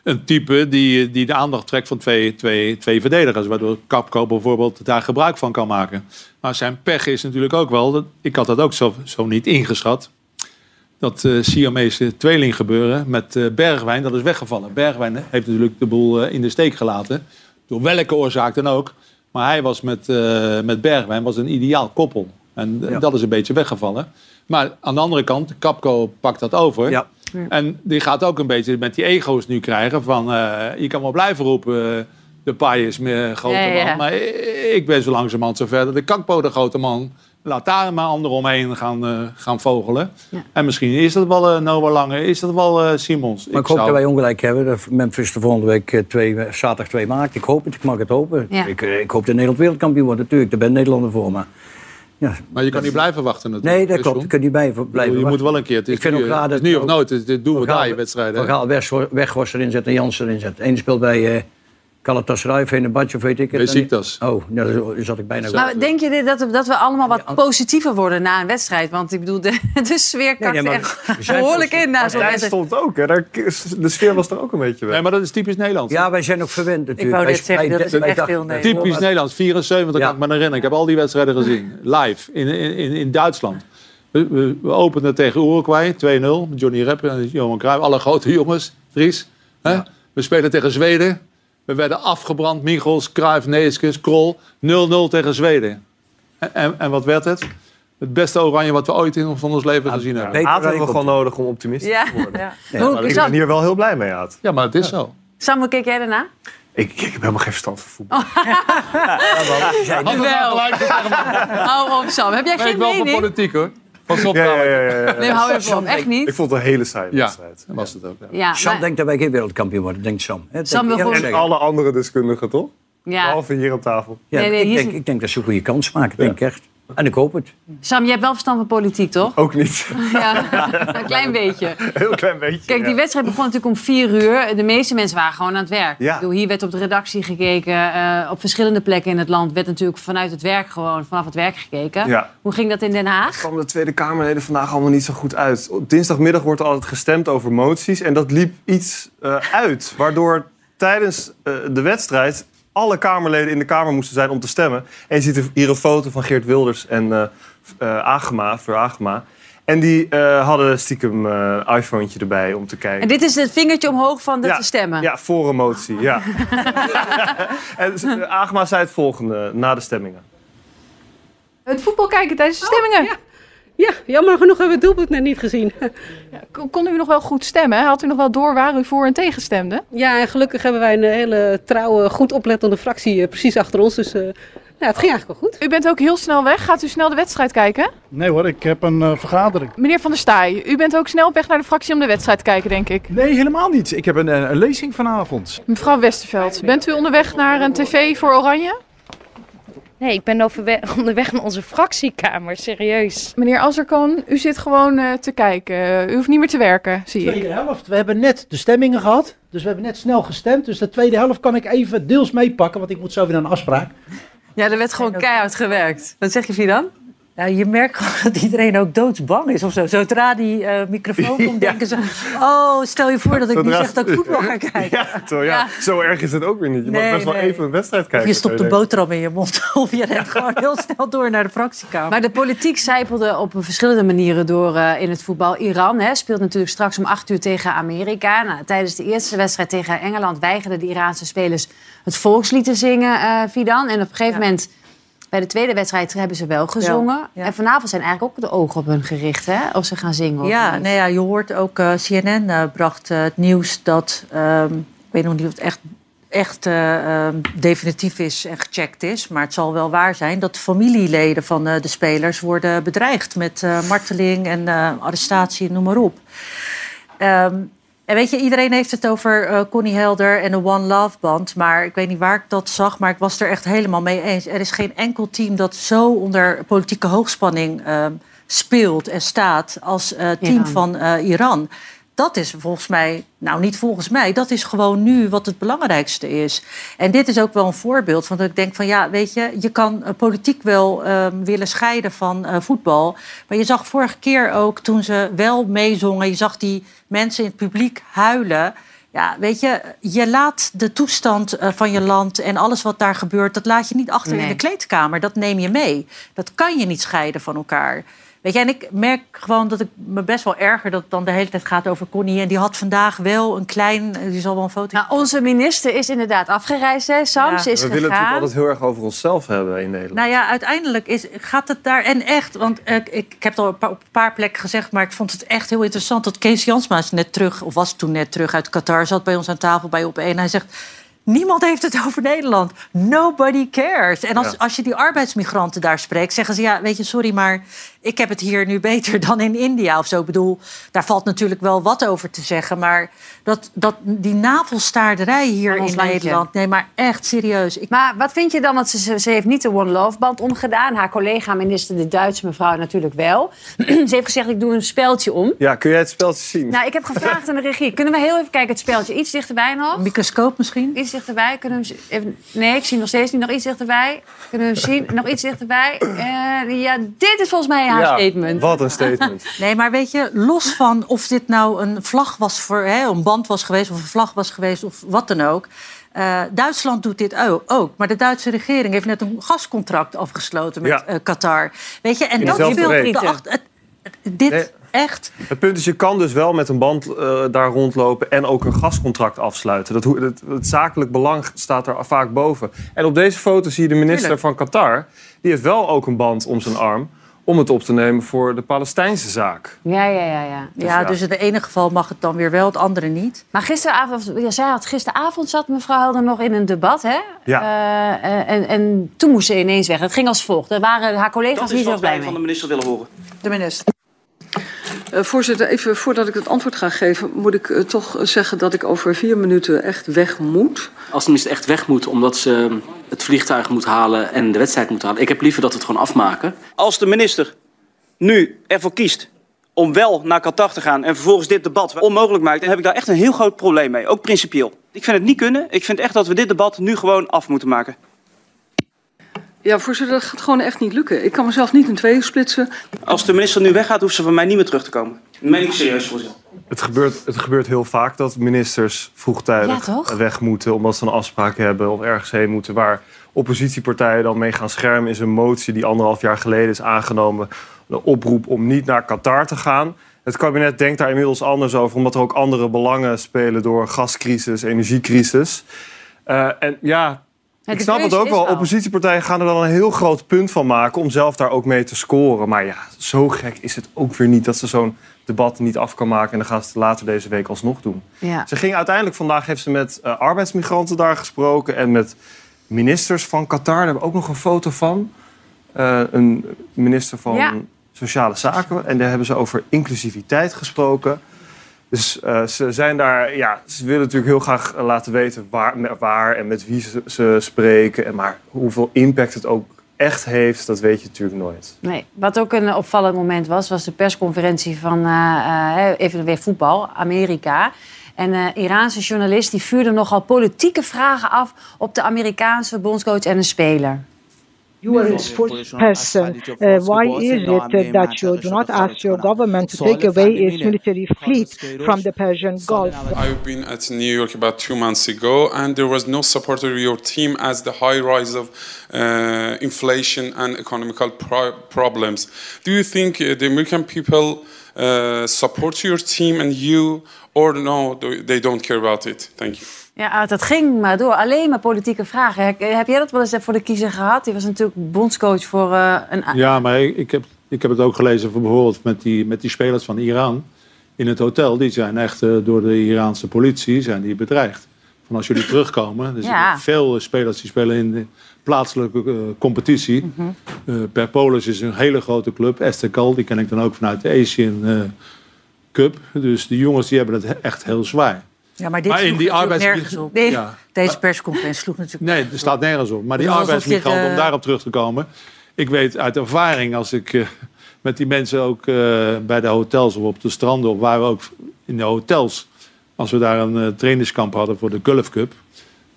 een type die, die de aandacht trekt van twee, twee, twee verdedigers. Waardoor Capco bijvoorbeeld daar gebruik van kan maken. Maar zijn pech is natuurlijk ook wel... Dat, ik had dat ook zo, zo niet ingeschat. Dat eh Siamese tweeling gebeuren met eh, Bergwijn, dat is weggevallen. Bergwijn heeft natuurlijk de boel eh, in de steek gelaten. Door welke oorzaak dan ook. Maar hij was met, eh, met Bergwijn was een ideaal koppel. En Ja. dat is een beetje weggevallen. Maar aan de andere kant, Capco pakt dat over. Ja. En die gaat ook een beetje met die ego's nu krijgen van... eh, je kan wel blijven roepen, de paai is meer grote Ja, ja. man. Maar ik ben zo langzamerhand zover dat de Kakpo de grote man... Laat daar maar anderen omheen gaan, eh, gaan vogelen. En misschien is dat wel Noah Lange, is dat wel eh, Simons. maar ik, hoop zou- dat wij ongelijk hebben. Dat Memphis de volgende week twee, zaterdag 2 maakt. Ik hoop het, ik mag het hopen. Ja. Ik, ik hoop dat Nederland wereldkampioen wordt, natuurlijk. Daar ben Nederlander voor. Maar, ja, Maar je kan niet blijven wachten natuurlijk. Nee, dat klopt. Ik kan niet bij blijven Je moet wel een keer. Het is, Ik vind nu, ook raar het is dat- nu of nooit. Dit doen we daar, je wedstrijden. Van? Gaal Weg- Weghorst erin zetten en Jansen erin zetten. Ene speelt bij, eh, Galatasaray, Fenerbahce of weet ik het. Besiktas. Oh, nou, daar zat ik bijna Maar denk je dit dat, we- dat we allemaal wat positiever worden na een wedstrijd? Want ik bedoel, de, de sfeer kakt nee, echt behoorlijk in na zo'n Daar wedstrijd. stond ook, hè. Daar, de sfeer was er ook een beetje weg. Nee, maar dat is typisch Nederlands. Ja, wij zijn ook verwend natuurlijk. wou Wij- net zeggen, dat is echt dachten- heel Nederlands. Typisch Nederlands, 74 kan ik me herinneren. Ik heb al die wedstrijden gezien, live, in, in, in, in Duitsland. We, we, we openden tegen Uruguay, 2-0. met Johnny Repp en Johan Cruijff, alle grote jongens. Dries. Hè? We spelen tegen Zweden. We werden afgebrand, Michels, Cruijff, Neeskens, Krol. 0-0 tegen Zweden. En, en, en wat werd het? Het beste oranje wat we ooit in van ons leven gezien hebben. Aad hebben we gewoon nodig om optimistisch Ja. te worden. Ja. Ja, maar ik ben hier wel heel blij mee, Aad. Ja, maar het is zo. Sam, hoe keek jij daarna? Ik, ik heb helemaal geen verstand van voetbal. Wel. Hou op, Sam. Heb jij geen ik wel van mening? politiek hoor. Ja, Sopra. ja, ja, ja, ja. Nee, hou even op. Echt niet? Ik vond het een hele saaie Ja, wedstrijd. dat was het ook. Ja, Sam maar- denkt dat wij geen wereldkampioen worden, denkt Sam. Sam denk wil Ja, Alle andere deskundigen, toch? Ja. Behalve hier op tafel. Ja, Nee, nee, ik, is denk, een- ik denk dat ze een goede kans maken, denk ik echt. En ik hoop het. Sam, je hebt wel verstand van politiek, toch? Ook niet. Ja, een klein beetje. Heel klein beetje. Kijk, die ja. wedstrijd begon natuurlijk om vier uur. De meeste mensen waren gewoon aan het werk. Ja. Ik bedoel, hier werd op de redactie gekeken. eh, op verschillende plekken in het land werd natuurlijk vanuit het werk gewoon vanaf het werk gekeken. Ja. Hoe ging dat in Den Haag? kwam de Tweede Kamerleden vandaag allemaal niet zo goed uit. Op dinsdagmiddag wordt er altijd gestemd over moties. En dat liep iets eh, uit. Waardoor tijdens eh, de wedstrijd alle Kamerleden in de Kamer moesten zijn om te stemmen. En je ziet hier een foto van Geert Wilders en eh eh, Agema, Fleur Agema. En die eh, hadden stiekem een iPhonetje erbij om te kijken. En dit is het vingertje omhoog van dat ja, ze stemmen. Ja, voor een motie, ja. en Agema zei het volgende na de stemmingen. Het voetbal kijken tijdens de stemmingen. Ja, jammer genoeg hebben we het doelpunt net niet gezien. Kon- Kon u nog wel goed stemmen? Had u nog wel door waar u voor en tegen stemde? Ja, en gelukkig hebben wij een hele trouwe, goed oplettende fractie eh, precies achter ons. Dus eh, ja, het ging eigenlijk wel goed. U bent ook heel snel weg. Gaat u snel de wedstrijd kijken? Nee hoor, ik heb een eh, vergadering. Meneer Van der Staaij, u bent ook snel op weg naar de fractie om de wedstrijd te kijken, denk ik. Nee, helemaal niet. Ik heb een, een lezing vanavond. Mevrouw Westerveld, bent u onderweg naar een tv voor Oranje? Nee, ik ben onderweg naar onze fractiekamer, serieus. Meneer Azarkan, u zit gewoon eh, te kijken. U hoeft niet meer te werken, zie ik. Tweede helft. We hebben net de stemmingen gehad. Dus we hebben net snel gestemd. Dus de tweede helft kan ik even deels meepakken. Want ik moet zo weer naar een afspraak. Ja, er werd gewoon keihard gewerkt. Wat zeg je, Fidan? Nou, je merkt gewoon dat iedereen ook doodsbang is of zo. Zodra die eh, microfoon komt, denken ze... Oh, stel je voor dat ik nu Zodra- zeg dat ik voetbal ga kijken. Ja, toch, ja. Zo erg is het ook weer niet. Je mag Nee, best wel even een wedstrijd Of kijken. je stopt je boterham in je mond. Of je rent gewoon heel snel door naar de fractiekamer. Maar de politiek zijpelde op verschillende manieren door eh, in het voetbal. Iran hè, speelt natuurlijk straks om acht uur tegen Amerika. Nou, tijdens de eerste wedstrijd tegen Engeland weigerden de Iraanse spelers het volkslied te zingen, eh Fidan. En op een gegeven moment, bij de tweede wedstrijd, hebben ze wel gezongen. Ja, ja. En vanavond zijn eigenlijk ook de ogen op hun gericht, hè? Of ze gaan zingen. of Ja, nee, ja, je hoort ook, eh, CNN eh, bracht eh, het nieuws dat, ehm, ik weet nog niet of het echt, echt eh, ehm, definitief is en gecheckt is, maar het zal wel waar zijn dat familieleden van de spelers worden bedreigd met marteling en arrestatie, noem maar op. Ehm, en weet je, iedereen heeft het over eh, Connie Helder en de One Love band. Maar ik weet niet waar ik dat zag, maar ik was er echt helemaal mee eens. Er is geen enkel team dat zo onder politieke hoogspanning ehm, speelt en staat als eh, team Iran. van eh, Iran. Dat is volgens mij, nou niet volgens mij, dat is gewoon nu wat het belangrijkste is. En dit is ook wel een voorbeeld van dat ik denk van ja, weet je, je kan eh, politiek wel ehm, willen scheiden van eh, voetbal. Maar je zag vorige keer ook toen ze wel meezongen, je zag die mensen in het publiek huilen. Ja, weet je, je laat de toestand eh, van je land en alles wat daar gebeurt, dat laat je niet achter in de kleedkamer. Dat neem je mee. Dat kan je niet scheiden van elkaar. Weet je, en ik merk gewoon dat ik me best wel erger dat het dan de hele tijd gaat over Connie. En die had vandaag wel een klein, eh, die zal wel een foto. Nou, onze minister is inderdaad afgereisd, hè, Sam? Ze is We willen het gegaan. natuurlijk altijd heel erg over onszelf hebben in Nederland. Nou ja, uiteindelijk is, gaat het daar. En echt, want eh, ik, ik heb het al een paar- op een paar plekken gezegd, maar ik vond het echt heel interessant dat Kees Jansma is net terug, of was toen net terug uit Qatar, zat bij ons aan tafel bij op één. Hij zegt. Niemand heeft het over Nederland. Nobody cares. En als, Ja. als je die arbeidsmigranten daar spreekt, zeggen ze: Ja, weet je, sorry, maar ik heb het hier nu beter dan in India of zo. Ik bedoel, daar valt natuurlijk wel wat over te zeggen. Maar dat, dat, die navelstaarderij hier in landje. Nederland. Nee, maar echt serieus. Ik, Maar wat vind je dan? Want ze, ze, heeft niet de One Love band omgedaan. Haar collega-minister, de Duitse mevrouw, natuurlijk wel. ze heeft gezegd, ik doe een speltje om. Ja, kun jij het speltje zien? Nou, ik heb gevraagd aan de regie. Kunnen we heel even kijken, het speltje iets dichterbij nog? Een microscoop misschien? Iets dichterbij? Kunnen we even... Nee, ik zie nog steeds niet. Nog iets dichterbij. Kunnen we hem zien? Nog iets dichterbij. Eh, ja, dit is volgens mij haar statement. Wat een statement. Nee, maar weet je, los van of dit nou een vlag was voor, hè, een band was geweest of een vlag was geweest of wat dan ook. eh, Duitsland doet dit ook. Maar de Duitse regering heeft net een gascontract afgesloten met Ja. eh, Qatar. Weet je, en In dat speelt het- het- Dit Nee. echt. Het punt is, je kan dus wel met een band eh, daar rondlopen en ook een gascontract afsluiten. Dat, hoe- het, het zakelijk belang staat er vaak boven. En op deze foto zie je de minister Tuurlijk. van Qatar. Die heeft wel ook een band om zijn arm om het op te nemen voor de Palestijnse zaak. Ja, ja, ja. ja. Ja, dus in het ene geval mag het dan weer wel, het andere niet. Maar gisteravond, ja, zij had, gisteravond zat mevrouw Helder nog in een debat, hè? Ja. Eh, eh, en, en toen moest ze ineens weg. Het ging als volgt. Er waren haar collega's Dat niet is zo wat blij wij mee. van de minister willen horen. De minister. Eh, voorzitter, even voordat ik het antwoord ga geven, moet ik eh, toch zeggen dat ik over vier minuten echt weg moet. Als de minister echt weg moet omdat ze het vliegtuig moet halen en de wedstrijd moet halen. Ik heb liever dat we het gewoon afmaken. Als de minister nu ervoor kiest om wel naar Qatar te gaan en vervolgens dit debat onmogelijk maakt, dan heb ik daar echt een heel groot probleem mee. Ook principieel. Ik vind het niet kunnen. Ik vind echt dat we dit debat nu gewoon af moeten maken. Ja, voorzitter, dat gaat gewoon echt niet lukken. Ik kan mezelf niet in tweeën splitsen. Als de minister nu weggaat, hoeft ze van mij niet meer terug te komen. Dat meen ik serieus, voorzitter. Het gebeurt, het gebeurt heel vaak dat ministers vroegtijdig Ja, weg moeten... omdat ze een afspraak hebben of ergens heen moeten... waar oppositiepartijen dan mee gaan schermen... is een motie die anderhalf jaar geleden is aangenomen... de oproep om niet naar Qatar te gaan. Het kabinet denkt daar inmiddels anders over... omdat er ook andere belangen spelen door gascrisis, energiecrisis. Eh, en Ja, ik snap het ook wel. Oppositiepartijen gaan er dan een heel groot punt van maken... om zelf daar ook mee te scoren. Maar ja, zo gek is het ook weer niet... dat ze zo'n debat niet af kan maken... en dan gaan ze het later deze week alsnog doen. Ja. Ze ging uiteindelijk vandaag heeft ze met eh, arbeidsmigranten daar gesproken en met ministers van Qatar. Daar hebben we ook nog een foto van. Eh, een minister van Ja. Sociale Zaken. En daar hebben ze over inclusiviteit gesproken. Dus eh, ze zijn daar, ja, ze willen natuurlijk heel graag eh, laten weten waar, waar en met wie ze, ze spreken. En maar hoeveel impact het ook echt heeft, dat weet je natuurlijk nooit. Nee, wat ook een opvallend moment was, was de persconferentie van eh, even weer voetbal, Amerika. En een Iraanse journalist die vuurde nogal politieke vragen af op de Amerikaanse bondscoach en een speler. You are a spokesperson. Uh, why is it uh, that you do not ask your government to take away its military fleet from the Persian Gulf? I've been at New York about two months ago, and there was no support of your team as the high rise of uh, inflation and economical pro- problems. Do you think uh, the American people uh, support your team and you, or no, they don't care about it? Thank you. Ja, dat ging maar door. Alleen maar politieke vragen. Heb jij dat wel eens voor de kiezer gehad? Die was natuurlijk bondscoach voor eh, een... Ja, maar ik, ik heb, ik heb het ook gelezen voor bijvoorbeeld met die, met die spelers van Iran in het hotel. Die zijn echt eh, door de Iraanse politie zijn die bedreigd. Van als jullie terugkomen. Er Ja. zijn veel spelers die spelen in de plaatselijke eh, competitie. Mhm. Eh, Perpolis is een hele grote club. Esteghlal, die ken ik dan ook vanuit de Asian eh, Cup. Dus die jongens die hebben het he- echt heel zwaar. Ja, maar dit Maar in die arbeids- nergens op. Nee. Ja. Deze persconferentie sloeg natuurlijk Nee, er staat nergens op. Maar die arbeidsmigranten, om eh, daarop terug te komen. Ik weet uit ervaring, als ik eh, met die mensen ook eh, bij de hotels of op de stranden... of waar we ook in de hotels... als we daar een eh, trainingskamp hadden voor de Gulf Cup...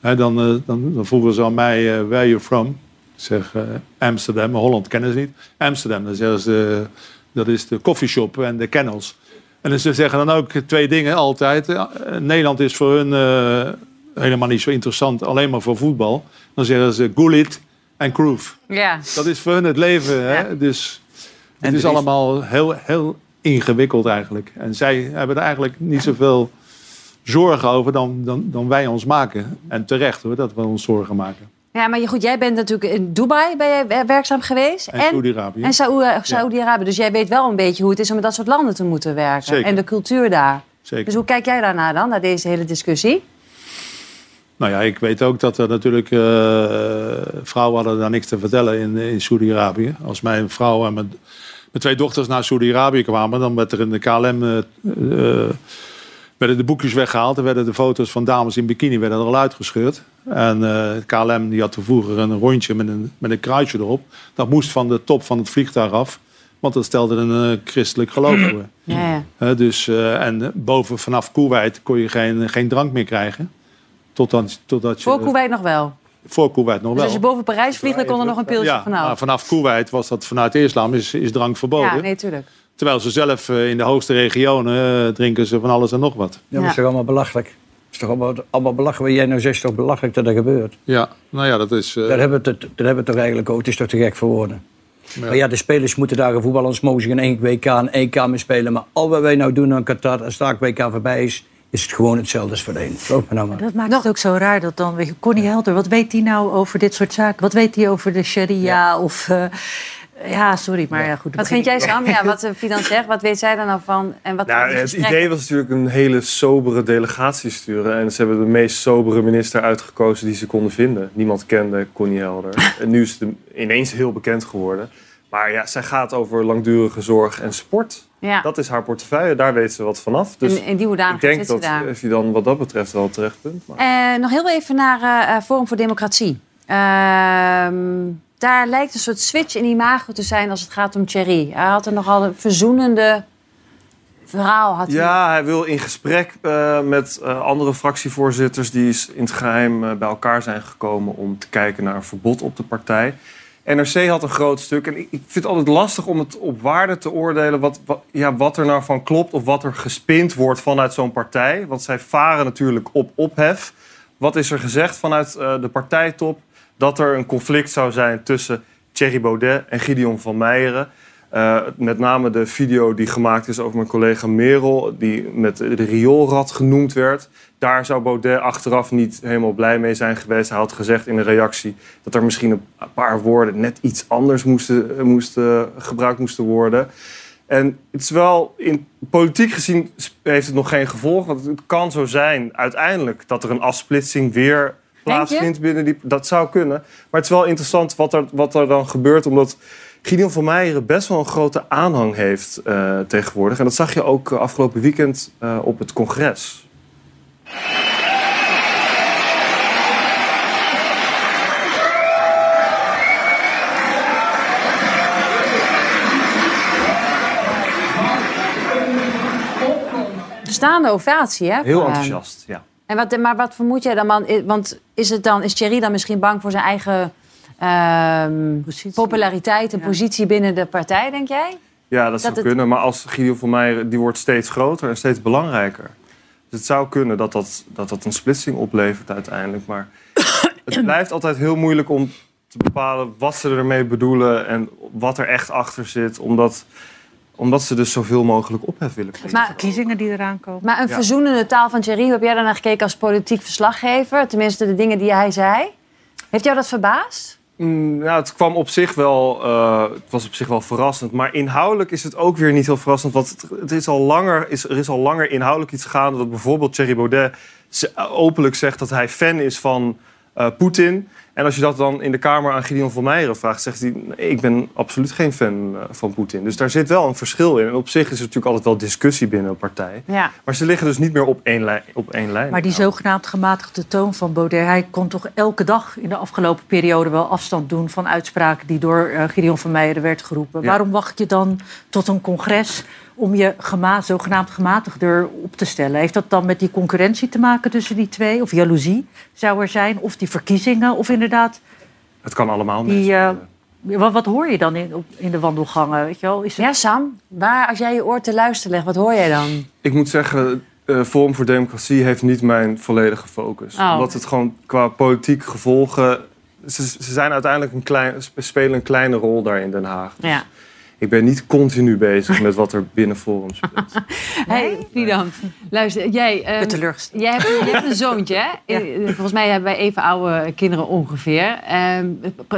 Hè, dan, eh, dan, dan vroegen ze aan mij, where are you from? Ik zeg, eh, Amsterdam. Holland kennen ze niet. Amsterdam, dan zeggen ze, dat is de coffeeshop en de kennels. En ze zeggen dan ook twee dingen altijd. Nederland is voor hun eh, helemaal niet zo interessant, alleen maar voor voetbal. Dan zeggen ze Gullit en Kroef. Ja. Dat is voor hun het leven. Hè? Dus het is is- allemaal heel, heel ingewikkeld eigenlijk. En zij hebben er eigenlijk niet zoveel zorgen over dan, dan, dan wij ons maken. En terecht hoor, dat we ons zorgen maken. Ja, maar goed, jij bent natuurlijk in Dubai ben jij wer- werkzaam geweest. En Saoedi-Arabië. En Saoe- Saoedi-Arabië. Dus jij weet wel een beetje hoe het is om met dat soort landen te moeten werken. Zeker. En de cultuur daar. Zeker. Dus hoe kijk jij daarnaar dan, naar deze hele discussie? Nou ja, ik weet ook dat er natuurlijk eh, vrouwen hadden daar niks te vertellen in, in Saudi-Arabië. Als mijn vrouw en mijn, mijn twee dochters naar Saudi-Arabië kwamen, dan werd er in de KLM eh, eh, werden de boekjes weggehaald. Er werden de foto's van dames in bikini werden er al uitgescheurd. En eh, KLM die had vroeger een rondje met een, met een kruisje erop. Dat moest van de top van het vliegtuig af. Want dat stelde een eh, christelijk geloof voor. Ja, ja. Hè, dus, eh, en boven vanaf Koeweit kon je geen, geen drank meer krijgen. Totdat, totdat je, Voor Kuwait nog wel. Voor Kuwait nog Dus wel. als je boven Parijs vliegt, dan kon er nog een pilsje ja, vanaf. maar vanaf Kuwait was dat vanuit de islam is, is drank verboden. Ja, nee, tuurlijk. Terwijl ze zelf eh, in de hoogste regionen eh, drinken ze van alles en nog wat. Ja, maar het is toch allemaal belachelijk? Het is toch allemaal, allemaal belachelijk? Wat jij nou zegt, is toch belachelijk dat dat gebeurt? Ja, nou ja, dat is... eh, Daar hebben we het, daar hebben we het toch eigenlijk ook. Het is toch te gek voor woorden. Maar ja, de spelers moeten daar voetballen. Anders mogen ze geen één WK en één K meer spelen. Maar al wat wij nou doen aan Qatar, als daar WK voorbij is... is het gewoon hetzelfde als voorheen. Geloof me nou maar. Dat maakt het ook zo raar dat dan, Connie Helder, wat weet die nou over dit soort zaken? Wat weet hij over de sharia? Of, eh, ja, sorry, maar ja, goed. Wat vind jij, Sam? Ja, wat eh, Fidan zegt, wat weet zij daar nou van? En wat Nou, het idee was natuurlijk een hele sobere delegatie sturen. En ze hebben de meest sobere minister uitgekozen die ze konden vinden. Niemand kende Connie Helder. En nu is het ineens heel bekend geworden. Maar ja, zij gaat over langdurige zorg en sport. Ja. Dat is haar portefeuille, daar weet ze wat vanaf. Dus in, in die hoedanigheid ik denk dat hij dan wat dat betreft wel terecht punt. Maar... Eh, nog heel even naar eh, Forum voor Democratie. Ehm, daar lijkt een soort switch in imago te zijn als het gaat om Thierry. Hij had er nogal een verzoenende verhaal. Had hij. Ja, hij wil in gesprek eh, met eh, andere fractievoorzitters die in het geheim eh, bij elkaar zijn gekomen om te kijken naar een verbod op de partij. NRC had een groot stuk en ik, vind het altijd lastig om het op waarde te oordelen wat, ja, wat er nou van klopt of wat er gespind wordt vanuit zo'n partij. Want zij varen natuurlijk op ophef. Wat is er gezegd vanuit de partijtop? Dat er een conflict zou zijn tussen Thierry Baudet en Gideon van Meijeren. Eh, met name de video die gemaakt is over mijn collega Merel, die met de rioolrad genoemd werd. Daar zou Baudet achteraf niet helemaal blij mee zijn geweest. Hij had gezegd in een reactie dat er misschien een paar woorden net iets anders moesten, eh, moesten, gebruikt moesten worden. En het is wel, in politiek gezien heeft het nog geen gevolg. Want het kan zo zijn uiteindelijk dat er een afsplitsing weer plaatsvindt binnen die. Dat zou kunnen. Maar het is wel interessant wat er, wat er dan gebeurt, omdat Gideon van Meijeren best wel een grote aanhang heeft eh, tegenwoordig. En dat zag je ook eh, afgelopen weekend eh, op het congres. Staande ovatie, hè? Heel enthousiast, ja. En wat, maar wat vermoed jij dan, man? Want is, het dan, is Thierry dan misschien bang voor zijn eigen ehm, populariteit en positie binnen de partij, denk jij? Ja, dat, zou het- kunnen. Maar als Gideon van Meijeren, die wordt steeds groter en steeds belangrijker. Dus het zou kunnen dat dat, dat, dat een splitsing oplevert uiteindelijk. Maar het blijft altijd heel moeilijk om te bepalen wat ze ermee bedoelen en wat er echt achter zit. Omdat, omdat ze dus zoveel mogelijk ophef willen creëren. Maar, verkiezingen die eraan komen. Maar een Ja. verzoenende taal van Thierry, hoe heb jij daarnaar gekeken als politiek verslaggever? Tenminste, de dingen die hij zei. Heeft jou dat verbaasd? Mm, ja, het kwam op zich wel, eh, het was op zich wel verrassend. Maar inhoudelijk is het ook weer niet heel verrassend. Want het, het is al langer, is, er is al langer inhoudelijk iets gaande. Dat bijvoorbeeld Thierry Baudet ze- openlijk zegt dat hij fan is van eh, Poetin. En als je dat dan in de Kamer aan Gideon van Meijeren vraagt, zegt hij: Ik ben absoluut geen fan eh, van Poetin. Dus daar zit wel een verschil in. En op zich is er natuurlijk altijd wel discussie binnen een partij. Ja. Maar ze liggen dus niet meer op één, lijn, op één lijn. Maar die zogenaamd gematigde toon van Baudet... hij kon toch elke dag in de afgelopen periode wel afstand doen... van uitspraken die door eh, Gideon van Meijeren werd geroepen. Ja. Waarom wacht je dan tot een congres om je gema zogenaamd gematigder op te stellen? Heeft dat dan met die concurrentie te maken tussen die twee? Of jaloezie zou er zijn? Of die verkiezingen? Of inderdaad Het kan allemaal die... eh, wat, wat hoor je dan in, in de wandelgangen? Weet je wel? Is het... Ja, Sam, waar, als jij je oor te luisteren legt, wat hoor jij dan? Ik moet zeggen, eh Forum voor Democratie heeft niet mijn volledige focus. Oh. Omdat het gewoon qua politiek gevolgen... Ze, ze zijn uiteindelijk een klein, sp- spelen een kleine rol daar in Den Haag. Ja. Ik ben niet continu bezig met wat er binnen Forum speelt. Hey, Fidan, luister, jij, teleurgesteld. jij, hebt, je hebt een zoontje, hè? Eh, Volgens mij hebben wij even oude kinderen ongeveer. Ehm,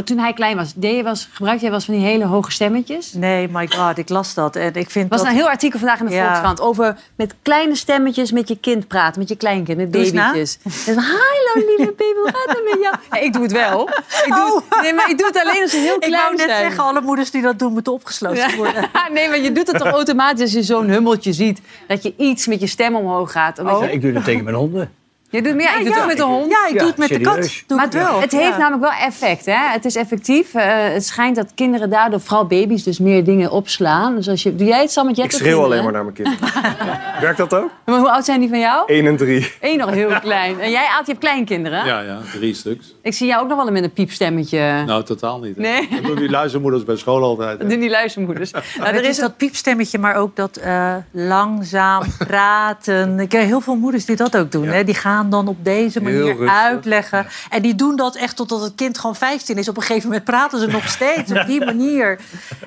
toen hij klein was, deed je eens, gebruikte jij wel eens van die hele hoge stemmetjes? Nee, my god, ik las dat. En ik vind was dat... een heel artikel vandaag in de Ja. Volkskrant over met kleine stemmetjes met je kind praten, met je kleinkind, met babytjes. En dan, hallo lieve baby, hoe gaat het met jou? Ja, ik doe het wel. Ik doe het, nee, maar ik doe het alleen als ze heel Oh. Ik klein wou net zijn. zeggen, alle moeders die dat doen moeten opgesloten Ja. worden. nee, maar je doet het toch automatisch als je zo'n hummeltje ziet. Dat je iets met je stem omhoog gaat. Omdat Ja, je... ik doe dat tegen mijn honden. Je doet meer, ik doe het ook met de hond. Ja, ik doe het met de kat. Doe Maar ik wel. het heeft Ja. namelijk wel effect. Hè? Het is effectief. Eh, het schijnt dat kinderen daardoor, vooral baby's, dus meer dingen opslaan. Dus als je, doe jij het, Sam? Want jij Ik schreeuw alleen maar naar mijn kinderen. Werkt dat ook? Maar hoe oud zijn die van jou? 1 en 3. Eén nog heel klein. En jij, Aad, je hebt kleinkinderen. Ja, ja, drie stuks. Ik zie jou ook nog wel met een piepstemmetje. Nou, totaal niet. hè. Nee. Dat doen die luistermoeders bij school altijd. hè. Dat doen die luistermoeders. Nou, er is dat piepstemmetje, maar ook dat eh, langzaam praten. Ik ken heel veel moeders die dat ook doen. Hè? Die gaan dan op deze manier uitleggen. En die doen dat echt totdat het kind gewoon 15 is. Op een gegeven moment praten ze nog steeds op die manier.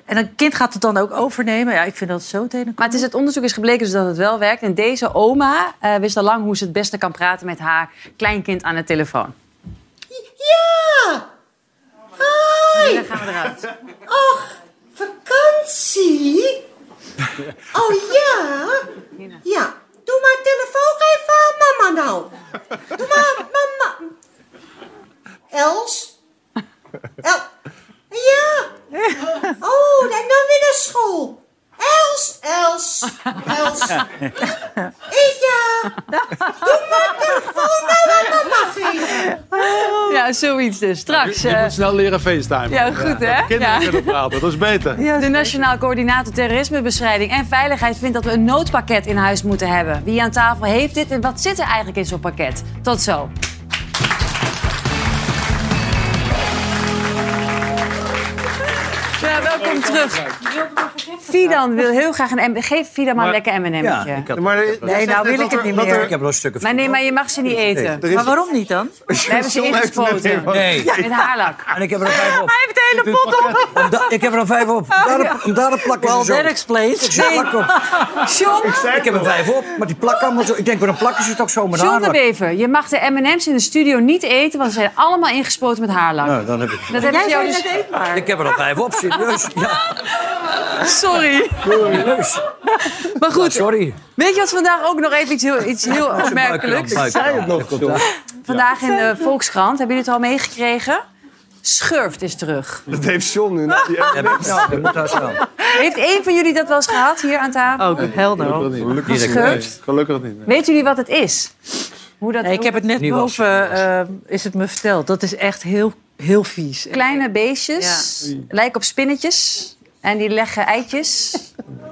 En een kind gaat het dan ook overnemen. Ja, ik vind dat zo tegen. Maar het, is, het onderzoek is gebleken dus dat het wel werkt. En deze oma eh, wist al lang hoe ze het beste kan praten met haar kleinkind aan de telefoon. Ja! Hoi! Dan gaan we eruit. Och, vakantie? Oh ja? Ja, doe maar telefoon even aan mama nou. Doe maar mama. Els? El ja. Oh, dan nou weer naar school. Els, Els, Els. Ja. Doe maar telefoon nou aan mama geven. Ja, zoiets dus. Straks. Je eh, moet snel leren facetimen. Ja, goed, hè? Kinderen Ja. kunnen praten, dat is beter. De Nationaal Coördinator Terrorismebestrijding en Veiligheid vindt dat we een noodpakket in huis moeten hebben. Wie aan tafel heeft dit en wat zit er eigenlijk in zo'n pakket? Tot zo. Terug. Fidan wil heel graag een M. Geef Fidan maar, een lekker Ja, M&M'tje. ik had- Maar, Nee, nou wil ik het niet meer. Ik heb wel stukken Maar nee, maar je mag ze niet eten. Er Maar waarom niet dan? We hebben ze John er ingespoten. Nee. Met haarlak. En ik heb er een vijf op. Hij heeft de hele pot op. Da- ik heb er een vijf op. Daar, om daar een plakken Well, zo. that explains. Ik zet plak op. John, Ik heb er vijf op, maar die plakken allemaal zo. Ik denk, waarom plakken ze ook zo met John de haarlak? Bever, je mag de M&M's in de studio niet eten, want ze zijn allemaal ingespoten met haarlak. Nou, dan heb ik... Dat hebben ze jou dus... Ik heb er al vijf op, serieus. Ja, Sorry. Maar goed, Sorry. weet je wat vandaag ook nog even iets heel, iets heel opmerkelijks? Ik zei het nog, Vandaag in de Volkskrant, hebben jullie het al meegekregen? Schurft is terug. Dat heeft John nu. Ja, dat moet. Heeft één van jullie dat wel eens gehad hier aan tafel? Ook helder. Gelukkig Schurft? Gelukkig niet. Weten jullie wat het is? Hoe dat, Nee, ik heb het net boven, eh, is het me verteld. Dat is echt heel, heel vies. Kleine beestjes, lijken op spinnetjes. En die leggen eitjes.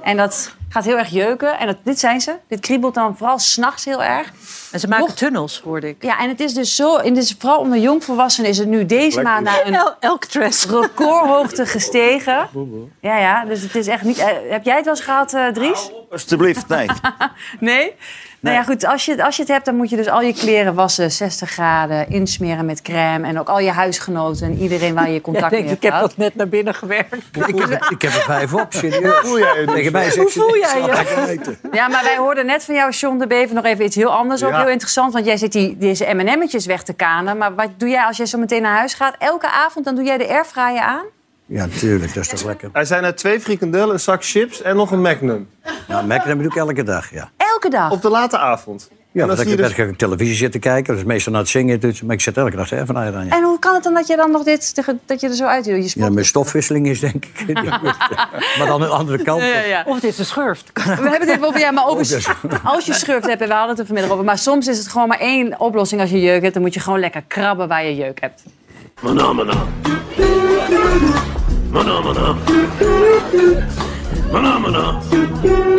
En dat gaat heel erg jeuken. En dat, dit zijn ze. Dit kriebelt dan vooral s'nachts heel erg. En ze maken Mocht- tunnels, hoorde ik. Ja, en het is dus zo... En dus vooral onder jongvolwassenen is het nu deze maand naar een El, recordhoogte gestegen. Ja, ja, dus het is echt niet... eh, heb jij het wel eens gehad, eh, Dries? Alsjeblieft, nee. Nee? Nou ja, goed, als je, als je het hebt, dan moet je dus al je kleren wassen, 60 graden, insmeren met crème. En ook al je huisgenoten en iedereen waar je contact Ik denk, mee ik hebt heb gehad. dat net naar binnen gewerkt. Ik heb, ik heb er vijf op, serieus. Voel jij je Tegen mij voel ik jij je? eten. Ja, maar wij hoorden net van jou, John de Bever, nog even iets heel anders. Ook heel interessant, want jij zit die, deze M&M'tjes weg te kanen. Maar wat doe jij als jij zo meteen naar huis gaat? Elke avond dan doe jij de airfryer aan? Ja, tuurlijk, dat is toch lekker. Er zijn er twee frikandellen, een zak chips en nog een Magnum. Ja, Magnum doe ik elke dag, ja. Elke dag? Op de late avond. Ja, dan ik dus... dus... televisie zitten kijken. Dat is meestal naar het zingen. Dus, maar ik zet elke dag even naar aan. Ja. En hoe kan het dan dat je dan nog dit, tegen- dat je er zo uit? Je ja, mijn stofwisseling is denk ik. maar dan de andere kant. Ja, ja, ja. Of het is een schurft. We hebben het even over, ja, maar over, als je schurft hebt, en we hadden het er vanmiddag over. Maar soms is het gewoon maar één oplossing als je jeuk hebt. Dan moet je gewoon lekker krabben waar je jeuk hebt. Phenomena. Phenomena. Phenomena. Phenomena. Phenomena.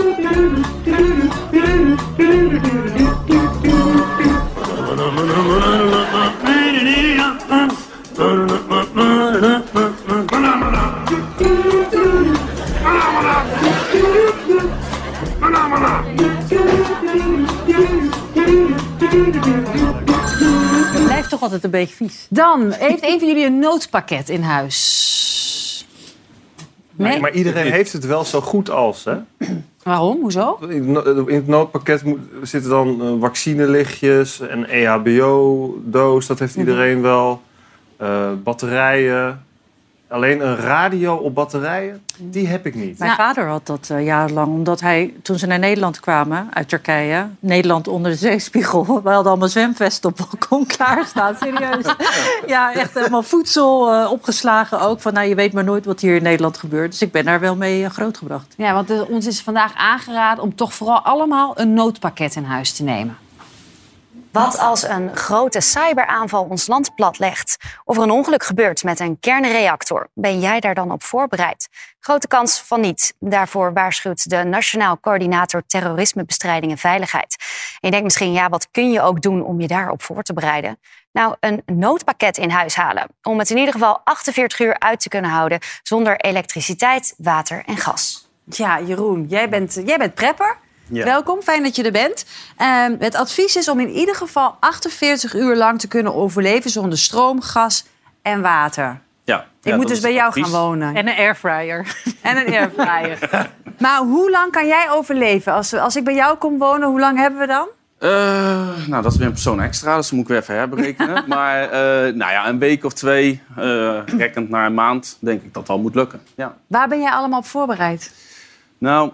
Blijft toch altijd een beetje vies. Dan, heeft een van jullie een noodpakket in huis? Nee? Maar iedereen heeft het wel zo goed als, hè? Waarom? Hoezo? In het het noodpakket moet- zitten dan eh, vaccinelichtjes, een E EHBO-doos, dat heeft Mhm. iedereen wel. Eh, batterijen. Alleen een radio op batterijen, die heb ik niet. Mijn vader had dat eh, jarenlang, omdat hij, toen ze naar Nederland kwamen uit Turkije, Nederland onder de zeespiegel, we hadden allemaal zwemvesten op balkon klaarstaan, serieus. ja, echt helemaal voedsel eh, opgeslagen ook, van nou, je weet maar nooit wat hier in Nederland gebeurt. Dus ik ben daar wel mee eh, grootgebracht. Ja, want ons is vandaag aangeraden om toch vooral allemaal een noodpakket in huis te nemen. Wat als een grote cyberaanval ons land platlegt? Of er een ongeluk gebeurt met een kernreactor? Ben jij daar dan op voorbereid? Grote kans van niet. Daarvoor waarschuwt de Nationaal Coördinator Terrorismebestrijding en Veiligheid. En je denkt misschien, ja, wat kun je ook doen om je daarop voor te bereiden? Nou, een noodpakket in huis halen. Om het in ieder geval 48 uur uit te kunnen houden zonder elektriciteit, water en gas. Ja, Jeroen, jij bent, jij bent prepper. Ja. Welkom, fijn dat je er bent. Ehm, het advies is om in ieder geval 48 uur lang te kunnen overleven zonder stroom, gas en water. Ja. Ik moet dus bij jou gaan wonen. En een airfryer. En een airfryer. maar hoe lang kan jij overleven? Als, als ik bij jou kom wonen, hoe lang hebben we dan? Eh, nou, dat is weer een persoon extra, dus dat moet ik weer even herberekenen. maar eh, nou ja, een week of twee, eh rekkend naar een maand, denk ik dat wel moet lukken. Ja. Waar ben jij allemaal op voorbereid? Nou,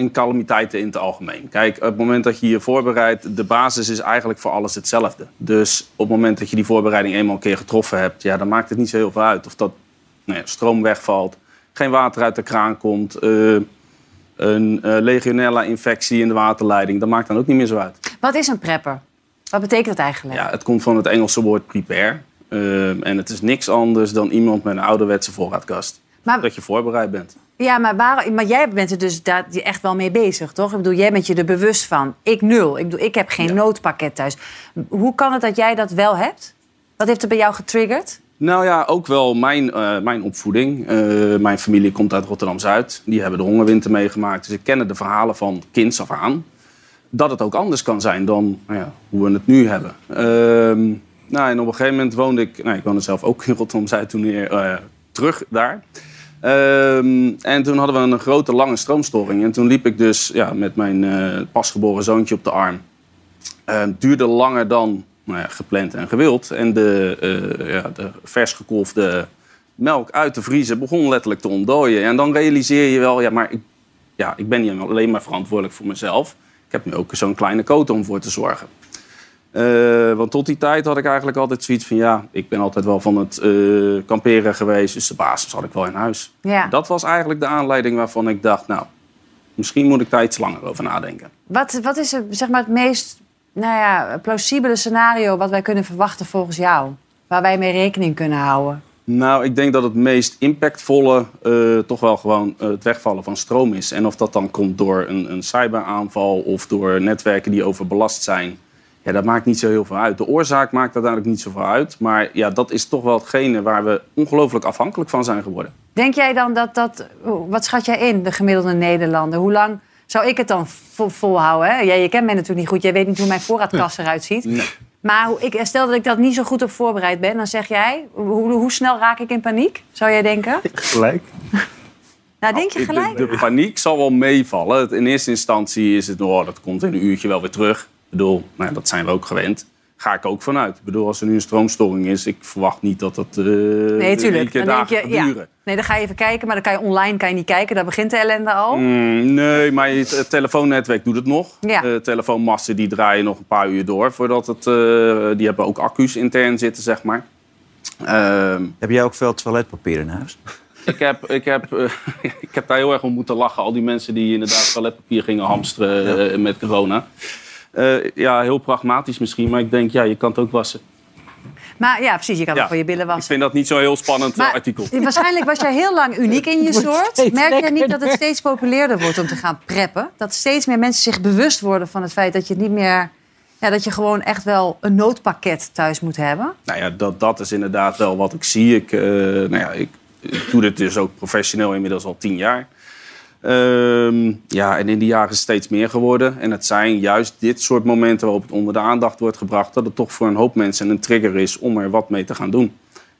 in calamiteiten in het algemeen. Kijk, op het moment dat je je voorbereidt, de basis is eigenlijk voor alles hetzelfde. Dus op het moment dat je die voorbereiding eenmaal een keer getroffen hebt, ja, dan maakt het niet zo heel veel uit. Of dat nou ja, stroom wegvalt, geen water uit de kraan komt, eh, een eh, legionella-infectie in de waterleiding, dat maakt dan ook niet meer zo uit. Wat is een prepper? Wat betekent het eigenlijk? Ja, het komt van het Engelse woord prepare. Ehm, en het is niks anders dan iemand met een ouderwetse voorraadkast. Maar- Dat je voorbereid bent. Ja, maar, waar, maar jij bent er dus daar echt wel mee bezig, toch? Ik bedoel, jij bent je er bewust van. Ik nul. Ik, bedoel, ik heb geen noodpakket thuis. Hoe kan het dat jij dat wel hebt? Wat heeft er bij jou getriggerd? Nou ja, ook wel mijn, eh, mijn opvoeding. Eh, mijn familie komt uit Rotterdam-Zuid. Die hebben de hongerwinter meegemaakt. Dus ik ken de verhalen van kinds af aan. Dat het ook anders kan zijn dan nou ja, hoe we het nu hebben. Ehm, nou, en op een gegeven moment woonde ik... Nou, ik woonde zelf ook in Rotterdam-Zuid toen weer eh, terug daar. Ehm, en toen hadden we een grote, lange stroomstoring. En toen liep ik dus ja, met mijn eh, pasgeboren zoontje op de arm. Eh, duurde langer dan nou ja, gepland en gewild. En de, eh, ja, de vers gekolfde melk uit de vriezer begon letterlijk te ontdooien. En dan realiseer je wel, ja, maar ik, ja, ik ben niet alleen maar verantwoordelijk voor mezelf. Ik heb nu ook zo'n kleine koot om voor te zorgen. Eh, want tot die tijd had ik eigenlijk altijd zoiets van... ja, ik ben altijd wel van het eh, kamperen geweest... dus de basis had ik wel in huis. Ja. Dat was eigenlijk de aanleiding waarvan ik dacht... nou, misschien moet ik daar iets langer over nadenken. Wat, wat is het, zeg maar, het meest nou ja, plausibele scenario wat wij kunnen verwachten volgens jou? Waar wij mee rekening kunnen houden? Nou, ik denk dat het meest impactvolle eh, toch wel gewoon het wegvallen van stroom is. En of dat dan komt door een, een cyberaanval of door netwerken die overbelast zijn... Ja, dat maakt niet zo heel veel uit. De oorzaak maakt uiteindelijk niet zoveel uit. Maar ja, dat is toch wel hetgene waar we ongelooflijk afhankelijk van zijn geworden. Denk jij dan dat dat... Wat schat jij in, de gemiddelde Nederlander? Hoe lang zou ik het dan vol, volhouden? Hè? Jij, je kent mij natuurlijk niet goed. Jij weet niet hoe mijn voorraadkast eruit ziet. Nee. Maar hoe- ik, stel dat ik dat niet zo goed op voorbereid ben, dan zeg jij... Hoe, hoe snel raak ik in paniek, zou jij denken? Gelijk. Nou, denk je De, gelijk? de paniek zal wel meevallen. In eerste instantie is het, oh, dat komt in een uurtje wel weer terug. Ik bedoel, nou, ja, dat zijn we ook gewend. Ga ik ook vanuit. Ik bedoel, als er nu een stroomstoring is, ik verwacht niet dat dat eh Nee, een tuurlijk. keer Dan denk dagen je, gaat ja. duren. Nee, dan ga je even kijken, maar dan kan je online kan je niet kijken. Daar begint de ellende al. Mm, nee, maar het, telefoonnetwerk doet het nog. Ja. De telefoonmasten die draaien nog een paar uur door. Voordat het, eh, die hebben ook accu's intern zitten, zeg maar. Ehm, Heb jij ook veel toiletpapier in huis? ik, heb, ik, heb, eh, ik heb daar heel erg om moeten lachen. Al die mensen die inderdaad toiletpapier gingen hamsteren eh, met corona. Eh, ja, heel pragmatisch misschien. Maar ik denk, ja, je kan het ook wassen. Maar ja, precies, je kan Ja. het voor je billen Ik wassen. vind dat niet zo'n heel spannend eh, Maar artikel. Waarschijnlijk was jij heel lang uniek in je soort. Merk je niet dat het steeds populairder wordt om te gaan preppen? Dat steeds meer mensen zich bewust worden van het feit dat je het niet meer... Ja, dat je gewoon echt wel een noodpakket thuis moet hebben. Nou ja, dat, dat is inderdaad wel wat ik zie. Ik, eh, nou ja, ik, ik doe dit dus ook professioneel inmiddels al tien jaar. Ehm, ja, en in die jaren is het steeds meer geworden. En het zijn juist dit soort momenten waarop het onder de aandacht wordt gebracht... dat het toch voor een hoop mensen een trigger is om er wat mee te gaan doen.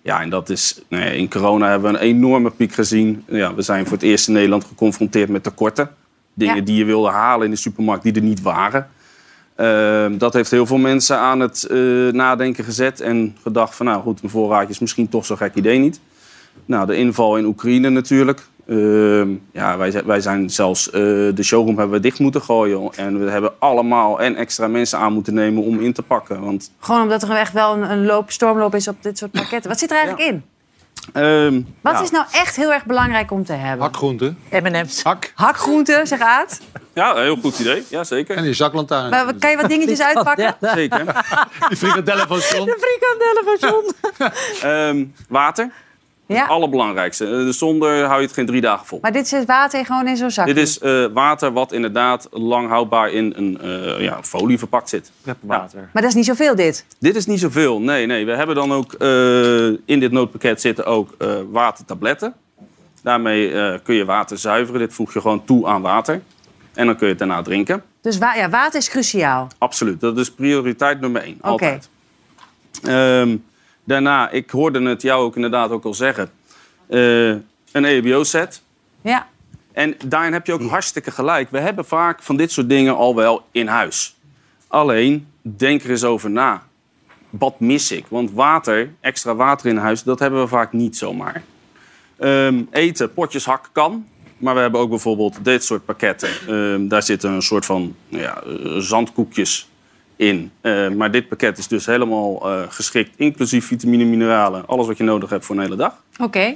Ja, en dat is... Nou ja, in corona hebben we een enorme piek gezien. Ja, we zijn voor het eerst in Nederland geconfronteerd met tekorten. Dingen Ja. die je wilde halen in de supermarkt die er niet waren. Ehm, dat heeft heel veel mensen aan het eh, nadenken gezet. En gedacht van, nou goed, een voorraadje is misschien toch zo'n gek idee niet. Nou, de inval in Oekraïne natuurlijk. Ehm, ja, wij, zijn- wij zijn zelfs, eh, de showroom hebben we dicht moeten gooien. En we hebben allemaal en extra mensen aan moeten nemen om in te pakken. Want Gewoon omdat er echt wel een, een loop, stormloop is op dit soort pakketten. Wat zit er eigenlijk in? Ehm, Wat ja. is nou echt heel erg belangrijk om te hebben? Hakgroenten. M&M's. Hak. Hakgroenten, zeg Aad. Ja, een heel goed idee. Ja, zeker. En die zaklantaarn. Maar Kan je wat dingetjes uitpakken? Zeker. Die frikadellen van John. De frikandellen van John. Ehm, water. Ja. Het allerbelangrijkste. Eh, Zonder hou je het geen drie dagen vol. Maar dit is water gewoon in zo'n zak. Dit is eh, water wat inderdaad lang houdbaar in een eh, ja, folie verpakt zit. water. Maar dat is niet zoveel, dit. Dit is niet zoveel. Nee, nee. We hebben dan ook eh, in dit noodpakket zitten ook eh, watertabletten. Daarmee eh, kun je water zuiveren. Dit voeg je gewoon toe aan water. En dan kun je het daarna drinken. Dus wa ja, water is cruciaal. Absoluut. Dat is prioriteit nummer één. Oké. Altijd. Ehm, daarna, ik hoorde het jou ook inderdaad ook al zeggen. eh, een EHBO-set. Ja. En daarin heb je ook hartstikke gelijk. We hebben vaak van dit soort dingen al wel in huis. Alleen, denk er eens over na. Wat mis ik? Want water, extra water in huis, dat hebben we vaak niet zomaar. Ehm, eten, potjes hak kan. Maar we hebben ook bijvoorbeeld dit soort pakketten. Ehm, daar zitten een soort van ja, eh, zandkoekjes in. Eh, maar dit pakket is dus helemaal eh, geschikt, inclusief vitamine, mineralen. Alles wat je nodig hebt voor een hele dag. Oké.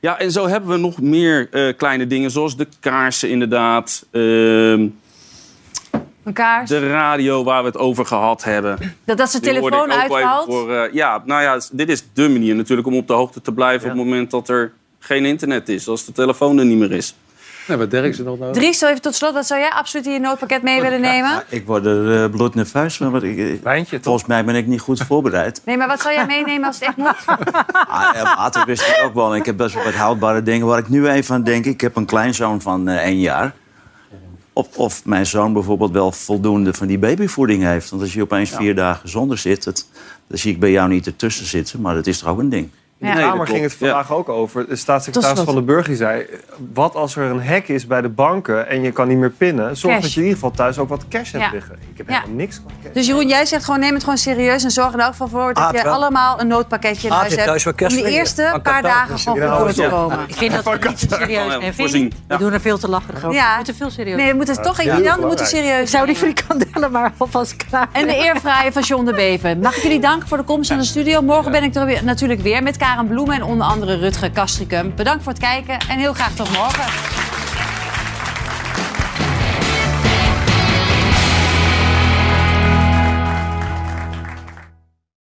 Ja, en zo hebben we nog meer eh, kleine dingen, zoals de kaarsen inderdaad. Ehm, Een kaars. de radio waar we het over gehad hebben. Dat, dat hoorde telefoon uitvalt. Voor, ja, nou ja, dit is de manier natuurlijk om op de hoogte te blijven... op het moment dat er geen internet is. Als de telefoon er niet meer is. Nee, maar Derksen nog nodig. Dries, zo even tot slot. Wat zou jij absoluut in je noodpakket mee willen nemen? Ik word er uh, bloednerveus van. want ik- Volgens mij ben ik niet goed voorbereid. Nee, maar wat zou jij meenemen als het echt moet? Ah, ja, water wist ik ook wel. Ik heb best wel wat houdbare dingen waar ik nu even aan denk. Ik heb een kleinzoon van eh één jaar. Of, of mijn zoon bijvoorbeeld wel voldoende van die babyvoeding heeft. Want als je opeens vier dagen zonder zit... Dan zie ik bij jou niet ertussen zitten. Maar dat is toch ook een ding? In de Kamer ging het vandaag ook over. De staatssecretaris van de Burger die zei... wat als er een hek is bij de banken en je kan niet meer pinnen... zorg Cash. dat je in ieder geval thuis ook wat cash hebt Ja. liggen. Ik heb Ja. helemaal niks van cash. Dus Jeroen, jij zegt gewoon neem het gewoon serieus en zorg er elk geval voor dat Aad je wel. allemaal een noodpakketje in Aad huis hebt. Om kerstvieren. eerste Van paar dagen gewoon goed door te komen. Ik vind dat we niet serieus nemen. Vind je? We doen er veel te lacherig over. Ja. We moeten veel serieus Nee, we moeten toch dan moeten serieus. Ik zou die frikandellen maar alvast klaar En de eervrije van John de Beven. Mag ik jullie danken voor de komst naar de studio. Morgen ben ik er weer, natuurlijk weer met Karen Bloemen en onder andere Rutger Kastricum. Bedankt voor het kijken en heel graag tot morgen.